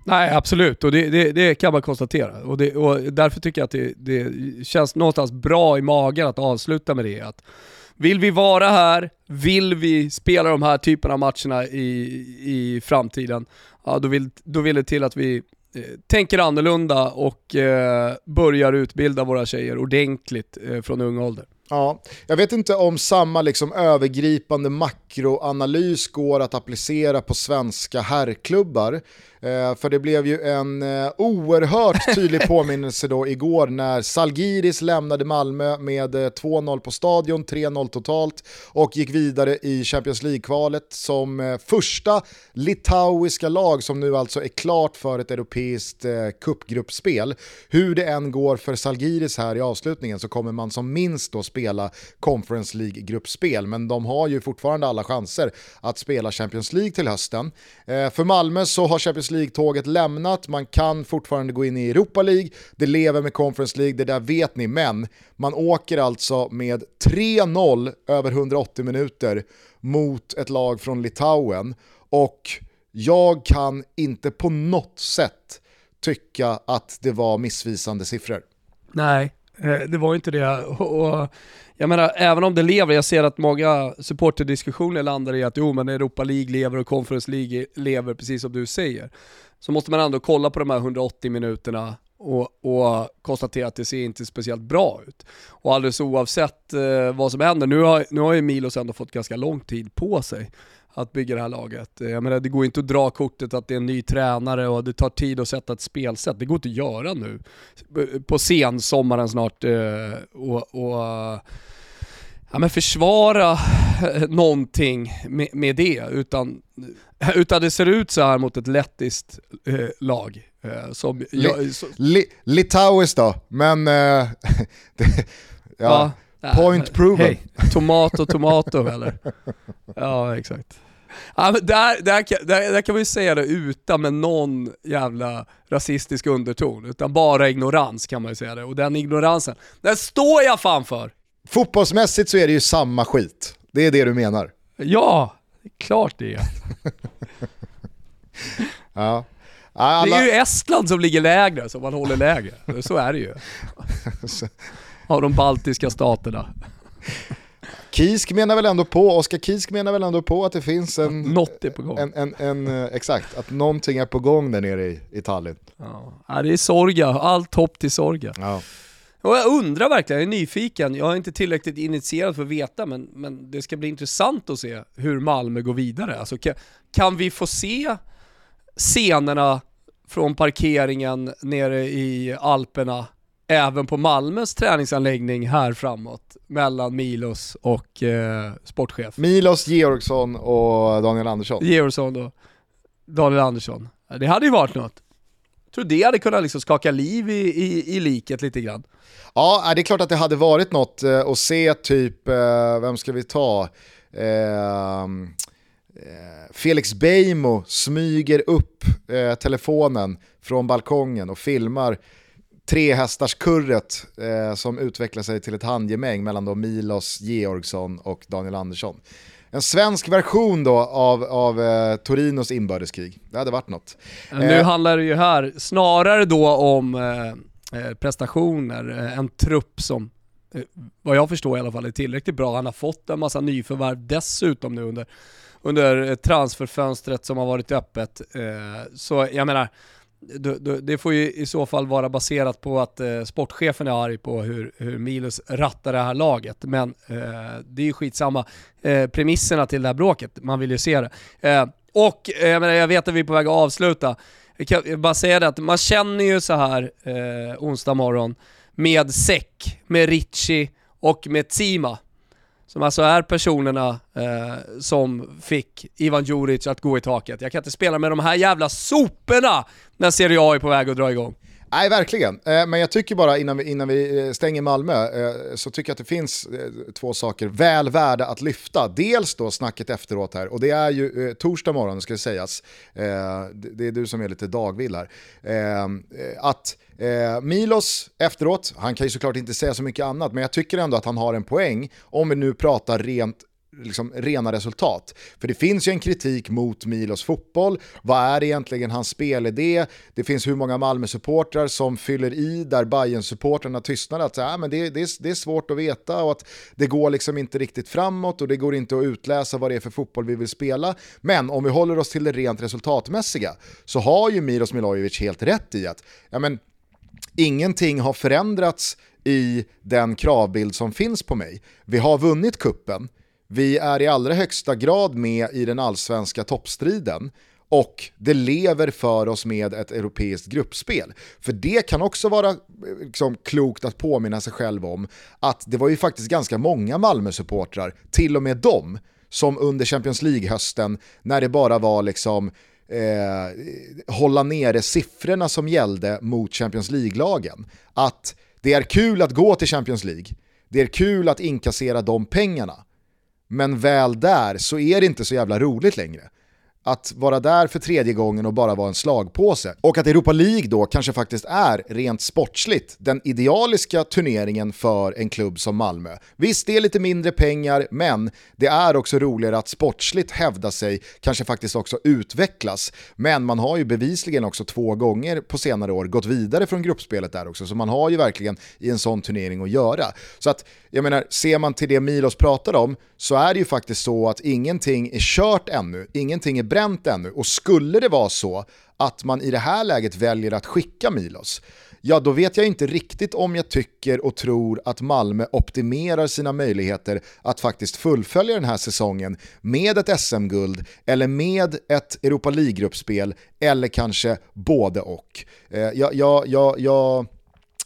Nej absolut, och det, det, det, kan man konstatera. Och, det, och därför tycker jag att det, det, känns någonstans bra i magen att avsluta med det. Att vill vi vara här, vill vi spela de här typerna av matcherna i, i framtiden, ja, då, vill, då vill det till att vi eh, tänker annorlunda och eh, börjar utbilda våra tjejer ordentligt eh, från ung ålder. Ja, jag vet inte om samma liksom övergripande makroanalys går att applicera på svenska herrklubbar. Eh, för det blev ju en eh, oerhört tydlig påminnelse då igår när Salgiris lämnade Malmö med eh, 2-0 på stadion, 3-0 totalt och gick vidare i Champions League-kvalet som eh, första litauiska lag som nu alltså är klart för ett europeiskt eh, cupgruppspel. Hur det än går för Salgiris här i avslutningen så kommer man som minst då spela Conference League-gruppspel, men de har ju fortfarande alla chanser att spela Champions League till hösten. Eh, för Malmö så har Champions League-tåget lämnat, man kan fortfarande gå in i Europa League, det lever med Conference League, det där vet ni, men man åker alltså med 3-0 över 180 minuter mot ett lag från Litauen och jag kan inte på något sätt tycka att det var missvisande siffror. Nej, eh, det var inte det. Och, jag menar, även om det lever, jag ser att många supporterdiskussioner landar i att jo men Europa League lever och Conference League lever precis som du säger. Så måste man ändå kolla på de här 180 minuterna och, och konstatera att det ser inte speciellt bra ut. Och alldeles oavsett eh, vad som händer, nu har, nu har ju Milos ändå fått ganska lång tid på sig att bygga det här laget. Jag menar, det går inte att dra kortet att det är en ny tränare och det tar tid att sätta ett spelsätt. Det går inte att göra nu på sensommaren snart eh, och, och ja, men försvara någonting med, med, det. Utan, utan det ser ut så här mot ett lettiskt eh, lag. Eh, som, li, li, Litauis då, men... Eh, det, ja. ja. Point proven. Hey, tomato, tomato eller? Ja, exakt. Ja, men där, där, där, där kan vi säga det utan med någon jävla rasistisk underton, utan bara ignorans kan man ju säga det. Och den ignoransen, den står jag fan för! Fotbollsmässigt så är det ju samma skit. Det är det du menar? Ja, klart det är. ja. Alla... Det är ju Estland som ligger lägre, som man håller lägre. Så är det ju. Av de baltiska staterna. Kisk menar väl ändå på, Oskar Kisk menar väl ändå på att det finns en... Något är på gång. En, en, en, eh, exakt, att någonting är på gång där nere i, i Tallinn. Ja. det är Sorga, allt hopp till Sorga. Ja. Och jag undrar verkligen, jag är nyfiken, jag är inte tillräckligt initierad för att veta, men, men det ska bli intressant att se hur Malmö går vidare. Alltså, kan, kan vi få se scenerna från parkeringen nere i Alperna även på Malmös träningsanläggning här framåt mellan Milos och eh, sportchef. Milos, Georgsson och Daniel Andersson. Georgsson och Daniel Andersson. Det hade ju varit något. Jag tror det hade kunnat liksom skaka liv i, i, i liket lite grann. Ja, det är klart att det hade varit något eh, att se typ, eh, vem ska vi ta? Eh, Felix Beijmo smyger upp telefonen från balkongen och filmar tre hästars kurret eh, som utvecklar sig till ett handgemäng mellan då Milos Georgsson och Daniel Andersson. En svensk version då av, av eh, Torinos inbördeskrig. Det hade varit något. Nu eh, handlar det ju här snarare då om eh, eh prestationer, eh, en trupp som vad jag förstår i alla fall är tillräckligt bra. Han har fått en massa nyförvärv dessutom nu under, under transferfönstret som har varit öppet. så jag menar, det får ju i så fall vara baserat på att eh, sportchefen är arg på hur, hur Milos rattar det här laget. Men eh, det är ju skitsamma. Eh, premisserna till det här bråket, man vill ju se det. Eh, och eh, jag, menar, jag vet att vi är på väg att avsluta. Jag kan bara säga det att man känner ju så här eh, onsdag morgon med Säck, med Ritchie och med Tima som alltså är personerna eh, som fick Ivan Djuric att gå i taket. Jag kan inte spela med de här jävla soporna när Serie A är på väg att dra igång. Nej, verkligen. Eh, men jag tycker bara innan vi, innan vi eh, stänger Malmö eh, så tycker jag att det finns två saker väl värda att lyfta. Dels då snacket efteråt här och det är ju torsdag morgon ska det sägas. Det är du som är lite dagvill här. Att Milos efteråt, han kan ju såklart inte säga så mycket annat men jag tycker ändå att han har en poäng om vi nu pratar rent liksom rena resultat. För det finns ju en kritik mot Milos fotboll. Vad är egentligen hans spelidé? Det finns hur många Malmö-supportrar som fyller i där bayern supportrarna tystnar att äh, men det, det, är, det är svårt att veta och att det går liksom inte riktigt framåt och det går inte att utläsa vad det är för fotboll vi vill spela. Men om vi håller oss till det rent resultatmässiga så har ju Milos Milojevic helt rätt i att ja, men, ingenting har förändrats i den kravbild som finns på mig. Vi har vunnit kuppen vi är i allra högsta grad med i den allsvenska toppstriden och det lever för oss med ett europeiskt gruppspel. För det kan också vara eh, liksom, klokt att påminna sig själv om att det var ju faktiskt ganska många Malmö-supportrar, till och med dem, som under Champions League-hösten, när det bara var liksom eh, hålla nere siffrorna som gällde mot Champions League-lagen, att det är kul att gå till Champions League, det är kul att inkassera de pengarna, men väl där så är det inte så jävla roligt längre att vara där för tredje gången och bara vara en slagpåse. Och att Europa League då kanske faktiskt är rent sportsligt den idealiska turneringen för en klubb som Malmö. Visst, det är lite mindre pengar, men det är också roligare att sportsligt hävda sig, kanske faktiskt också utvecklas. Men man har ju bevisligen också två gånger på senare år gått vidare från gruppspelet där också, så man har ju verkligen i en sån turnering att göra. Så att, jag menar, ser man till det Milos pratar om, så är det ju faktiskt så att ingenting är kört ännu, ingenting är bränt ännu. Och skulle det vara så att man i det här läget väljer att skicka Milos, ja då vet jag inte riktigt om jag tycker och tror att Malmö optimerar sina möjligheter att faktiskt fullfölja den här säsongen med ett SM-guld eller med ett Europa League-gruppspel eller kanske både och. Eh, jag, jag, jag, jag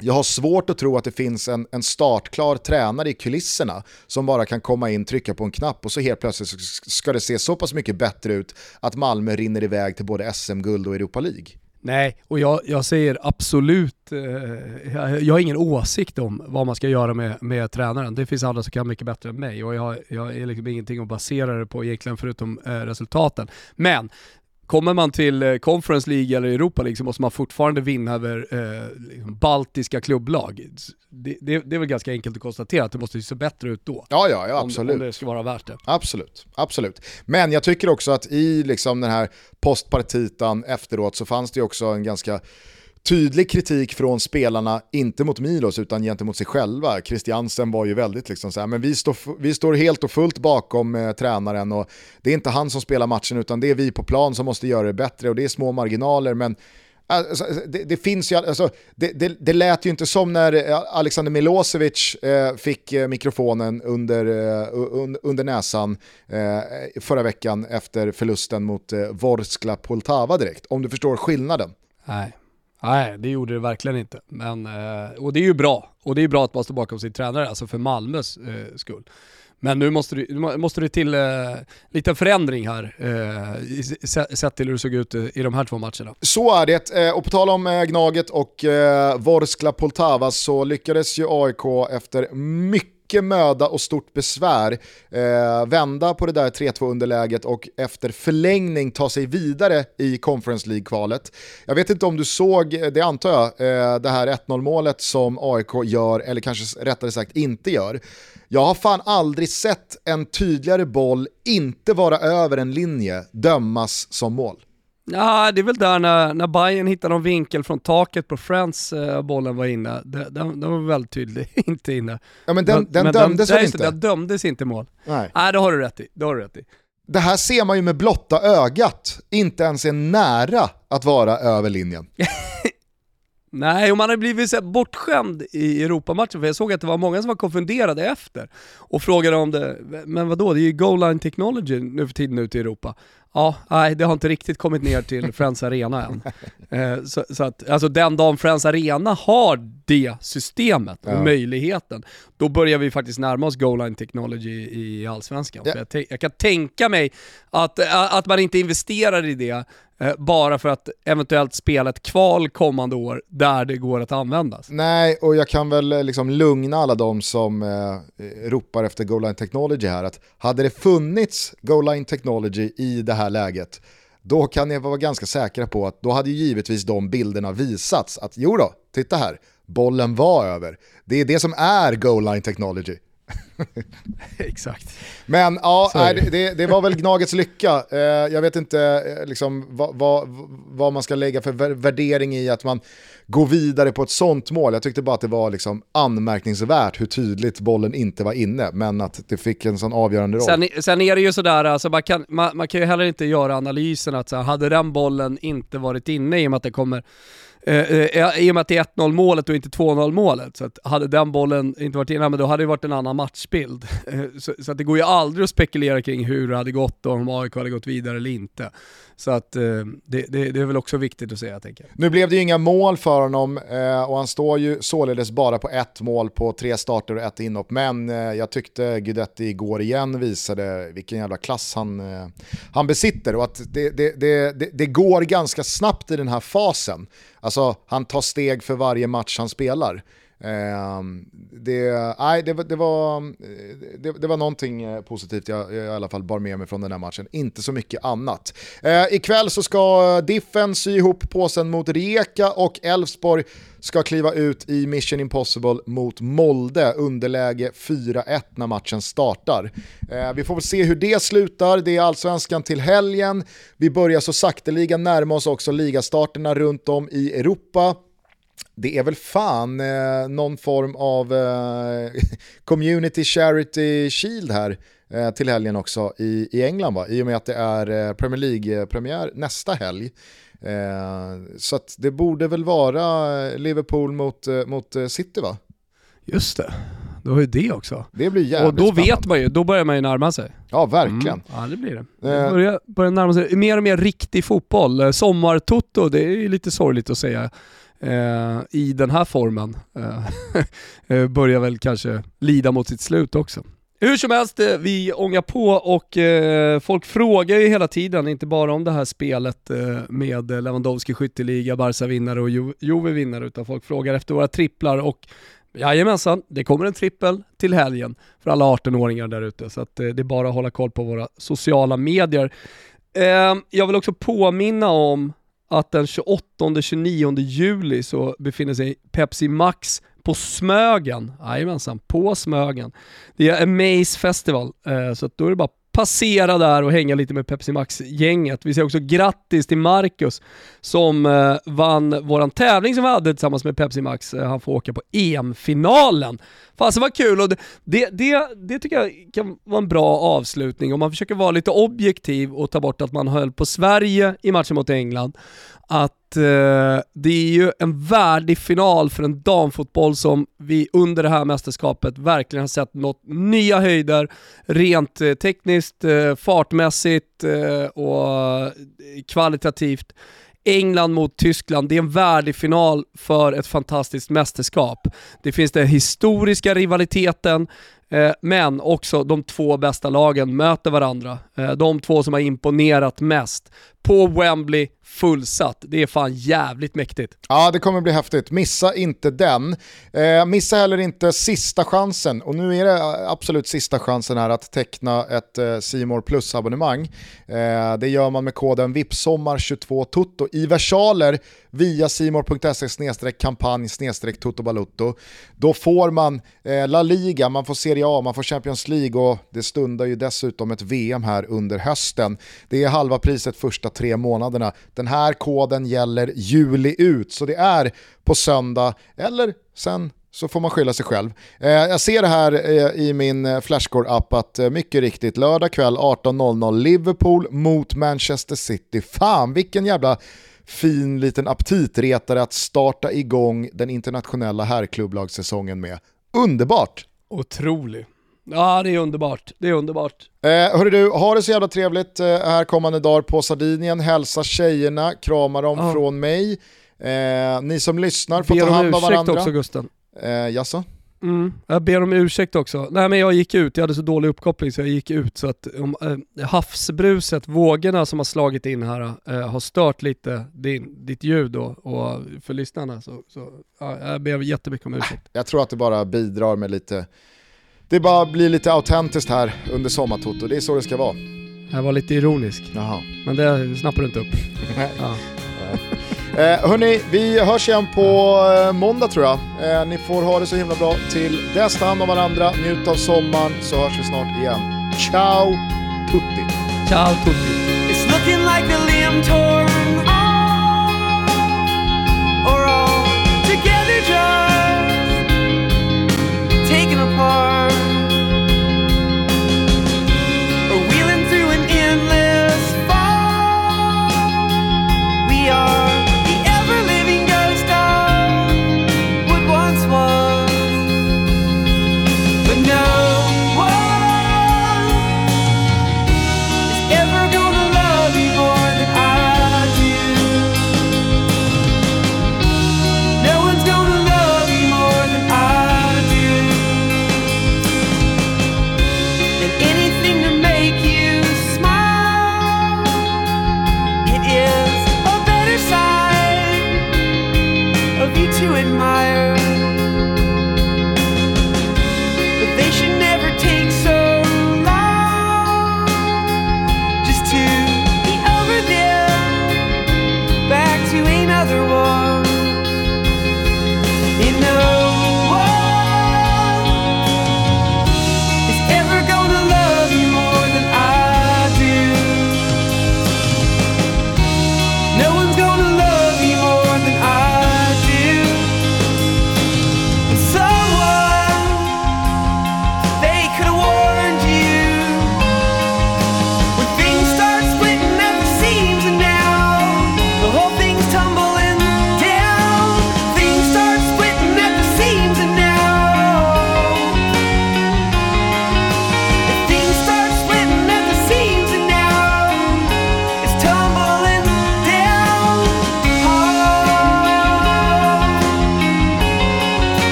jag har svårt att tro att det finns en, en startklar tränare i kulisserna som bara kan komma in, trycka på en knapp och så helt plötsligt ska det se så pass mycket bättre ut att Malmö rinner iväg till både SM-guld och Europa League. Nej, och jag, jag säger absolut, eh, jag, jag, har ingen åsikt om vad man ska göra med, med tränaren. Det finns andra som kan mycket bättre än mig och jag, jag är liksom ingenting att basera det på egentligen förutom eh, resultaten. Men Kommer man till eh, Conference League eller Europa League så måste man fortfarande vinna över eh, liksom baltiska klubblag. Det, det, det, är väl ganska enkelt att konstatera att det måste se bättre ut då. Ja, ja, ja absolut. Om, om det ska vara värt det. Absolut, absolut. Men jag tycker också att i liksom den här postpartitan efteråt så fanns det också en ganska tydlig kritik från spelarna, inte mot Milos utan gentemot sig själva. Christiansen var ju väldigt liksom så här, men vi står, vi står helt och fullt bakom eh, tränaren och det är inte han som spelar matchen utan det är vi på plan som måste göra det bättre och det är små marginaler men eh, Alltså, eh, det, det, finns ju, alltså, det, det, det lät ju inte som när eh, Alexander Milosevic eh, fick mikrofonen under, eh, under näsan eh, förra veckan efter förlusten mot eh, Vorskla Poltava direkt, om du förstår skillnaden. Nej, Nej, det gjorde det verkligen inte. Men, eh, och det är ju bra. Och det är bra att man står bakom sin tränare, alltså för Malmös eh, skull. Men nu måste det, måste det till eh, lite förändring här, eh, sett till hur det såg ut eh, i de här två matcherna. Så är det, och på tal om Gnaget och eh, Vorskla Poltava så lyckades ju AIK efter mycket mycket möda och stort besvär eh, vända på det där 3-2 underläget och efter förlängning ta sig vidare i Conference League-kvalet. Jag vet inte om du såg, det antar jag, eh, det här 1-0 målet som AIK gör, eller kanske rättare sagt inte gör. Jag har fan aldrig sett en tydligare boll inte vara över en linje dömas som mål. Ja, det är väl där när, när Bayern hittar någon vinkel från taket på Friends, eh, bollen var inne. Den, den, den var väldigt tydlig, inte inne. Ja men den, den men dömdes väl inte? Den dömdes inte mål. Nej. Nej, det har du rätt i. Det har du rätt i. Det här ser man ju med blotta ögat, inte ens är nära att vara över linjen. Nej, och man har blivit så bortskämd i Europamatchen, för jag såg att det var många som var konfunderade efter och frågade om det, men vadå, det är ju goal line technology nu för tiden ute i Europa. Ja, nej det har inte riktigt kommit ner till Friends Arena än. Eh, så, så, att, alltså den dagen Friends Arena har det systemet och ja. möjligheten, då börjar vi faktiskt närma oss goal line technology i Allsvenskan. Ja. Jag, jag, kan tänka mig att, att man inte investerar i det Eh, bara för att eventuellt spela ett kval kommande år där det går att användas. Nej, och jag kan väl eh, liksom lugna alla de som eh, ropar efter Goal Line Technology här att hade det funnits Goal Line Technology i det här läget då kan ni vara ganska säkra på att då hade givetvis de bilderna visats att jo då, titta här, bollen var över. Det är det som är Goal Line Technology. Exakt. Men ja, nej, det, det, var väl Gnagets lycka. Eh, jag vet inte eh, liksom, vad, vad, vad, man ska lägga för värdering i att man går vidare på ett sånt mål. Jag tyckte bara att det var liksom anmärkningsvärt hur tydligt bollen inte var inne, men att det fick en sån avgörande roll. Sen, sen är det ju sådär, alltså man, kan, man, man kan ju heller inte göra analysen att så här, hade den bollen inte varit inne i och med att det kommer Eh, eh, I och med att det är 1-0 målet och inte 2-0 målet. Så att hade den bollen inte varit inne, men då hade det varit en annan matchbild. Eh, så, så, att det går ju aldrig att spekulera kring hur det hade gått och om AIK hade gått vidare eller inte. Så att eh, det, det, det, är väl också viktigt att säga, tänker jag. Nu blev det ju inga mål för honom eh, och han står ju således bara på ett mål på tre starter och ett inhopp. Men jag tyckte Guidetti igår igen visade vilken jävla klass han, han besitter och att det, det, det går ganska snabbt i den här fasen. Alltså han tar steg för varje match han spelar. Ehm, det, nej, det, det, var, det, det var någonting eh, positivt jag, jag, i alla fall bar med mig från den här matchen, inte så mycket annat. Eh, ikväll så ska Diffen sy ihop påsen mot Rijeka och Elfsborg ska kliva ut i Mission Impossible mot Molde, underläge 4-1 när matchen startar. Eh, vi får väl se hur det slutar, det är allsvenskan till helgen. Vi börjar så sakteliga närma oss också ligastarterna runt om i Europa det är väl fan eh, någon form av eh, community charity shield här eh, till helgen också i, i England va? I och med att det är eh, Premier League-premiär nästa helg. Eh, så det borde väl vara Liverpool mot, eh, mot City va? Just det. Då har ju det också. Det blir jävligt Och då spännande. vet man ju, då börjar man ju närma sig. Ja, verkligen. Mm. Ja, det blir det. Det börjar, börjar närma sig mer och mer riktig fotboll. Sommartotto, det är ju lite sorgligt att säga eh, i den här formen eh, eh, börjar väl kanske lida mot sitt slut också. Hur som helst, eh, vi ångar på och eh, folk frågar ju hela tiden, inte bara om det här spelet eh, med Lewandowski skytteliga, Barca vinnare och jo Juve vinnare, utan folk frågar efter våra tripplar och Jajamensan, det kommer en trippel till helgen för alla 18-åringar där ute, så att, eh, det är bara att hålla koll på våra sociala medier. Eh, jag vill också påminna om att den 28-29 juli så befinner sig Pepsi Max på Smögen. Jajamensan, på Smögen. Det är Amaze Festival, eh, så då är det bara passera där och hänga lite med Pepsi Max-gänget. Vi säger också grattis till Marcus som eh, vann våran tävling som vi hade tillsammans med Pepsi Max. Eh, han får åka på EM-finalen. Fasen vad kul och det, det, det, det, tycker jag kan vara en bra avslutning om man försöker vara lite objektiv och ta bort att man höll på Sverige i matchen mot England att eh, det är ju en värdig final för en damfotboll som vi under det här mästerskapet verkligen har sett nått nya höjder rent eh, tekniskt, eh, fartmässigt eh, och eh, kvalitativt. England mot Tyskland, det är en värdig final för ett fantastiskt mästerskap. Det finns den historiska rivaliteten, Eh, men också de två bästa lagen möter varandra. Eh, de två som har imponerat mest. På Wembley, fullsatt. Det är fan jävligt mäktigt. Ja, det kommer bli häftigt. Missa inte den. Eh, missa heller inte sista chansen. Och nu är det eh, absolut sista chansen här att teckna ett eh, Simor Plus-abonnemang. det gör man med koden VIPSOMMAR22TOTO i versaler via simor.se kampanj totobalutto. Då får man La Liga, man får Serie A, man får Champions League och det stundar ju dessutom ett VM här under hösten. Det är halva priset första tre månaderna. Den här koden gäller juli ut, så det är på söndag eller sen så får man skylla sig själv. Eh, jag ser det här eh, i min eh, Flashcore-app att mycket riktigt, lördag kväll 18.00 Liverpool mot Manchester City. Fan vilken jävla fin liten aptitretare att starta igång den internationella herrklubblagssäsongen med. Underbart! Otrolig. Ja, det är underbart. Det är underbart. Eh, hörru du, ha det så jävla trevligt eh, här kommande dagar på Sardinien. Hälsa tjejerna, krama dem ja. från mig. Eh, ni som lyssnar får ta hand om varandra. Be om ursäkt också Gusten. Eh, jaså? Mm. Jag ber om ursäkt också. Nej men jag gick ut, jag hade så dålig uppkoppling så jag gick ut så att um, äh, havsbruset, vågorna som har slagit in här äh, har stört lite din, ditt ljud då, och för lyssnarna så, så ja, jag ber jättemycket om ursäkt. Jag tror att det bara bidrar med lite, det bara blir lite autentiskt här under sommartoto, det är så det ska vara. Jag var lite ironisk, Jaha. men det snappar du inte upp. ja. Eh, hörni, vi hörs igen på eh, måndag tror jag. Eh, ni får ha det så himla bra. Till dess, ta hand om varandra, njut av sommaren så hörs vi snart igen. Ciao tutti! Ciao tutti! It's looking like the limb torn or all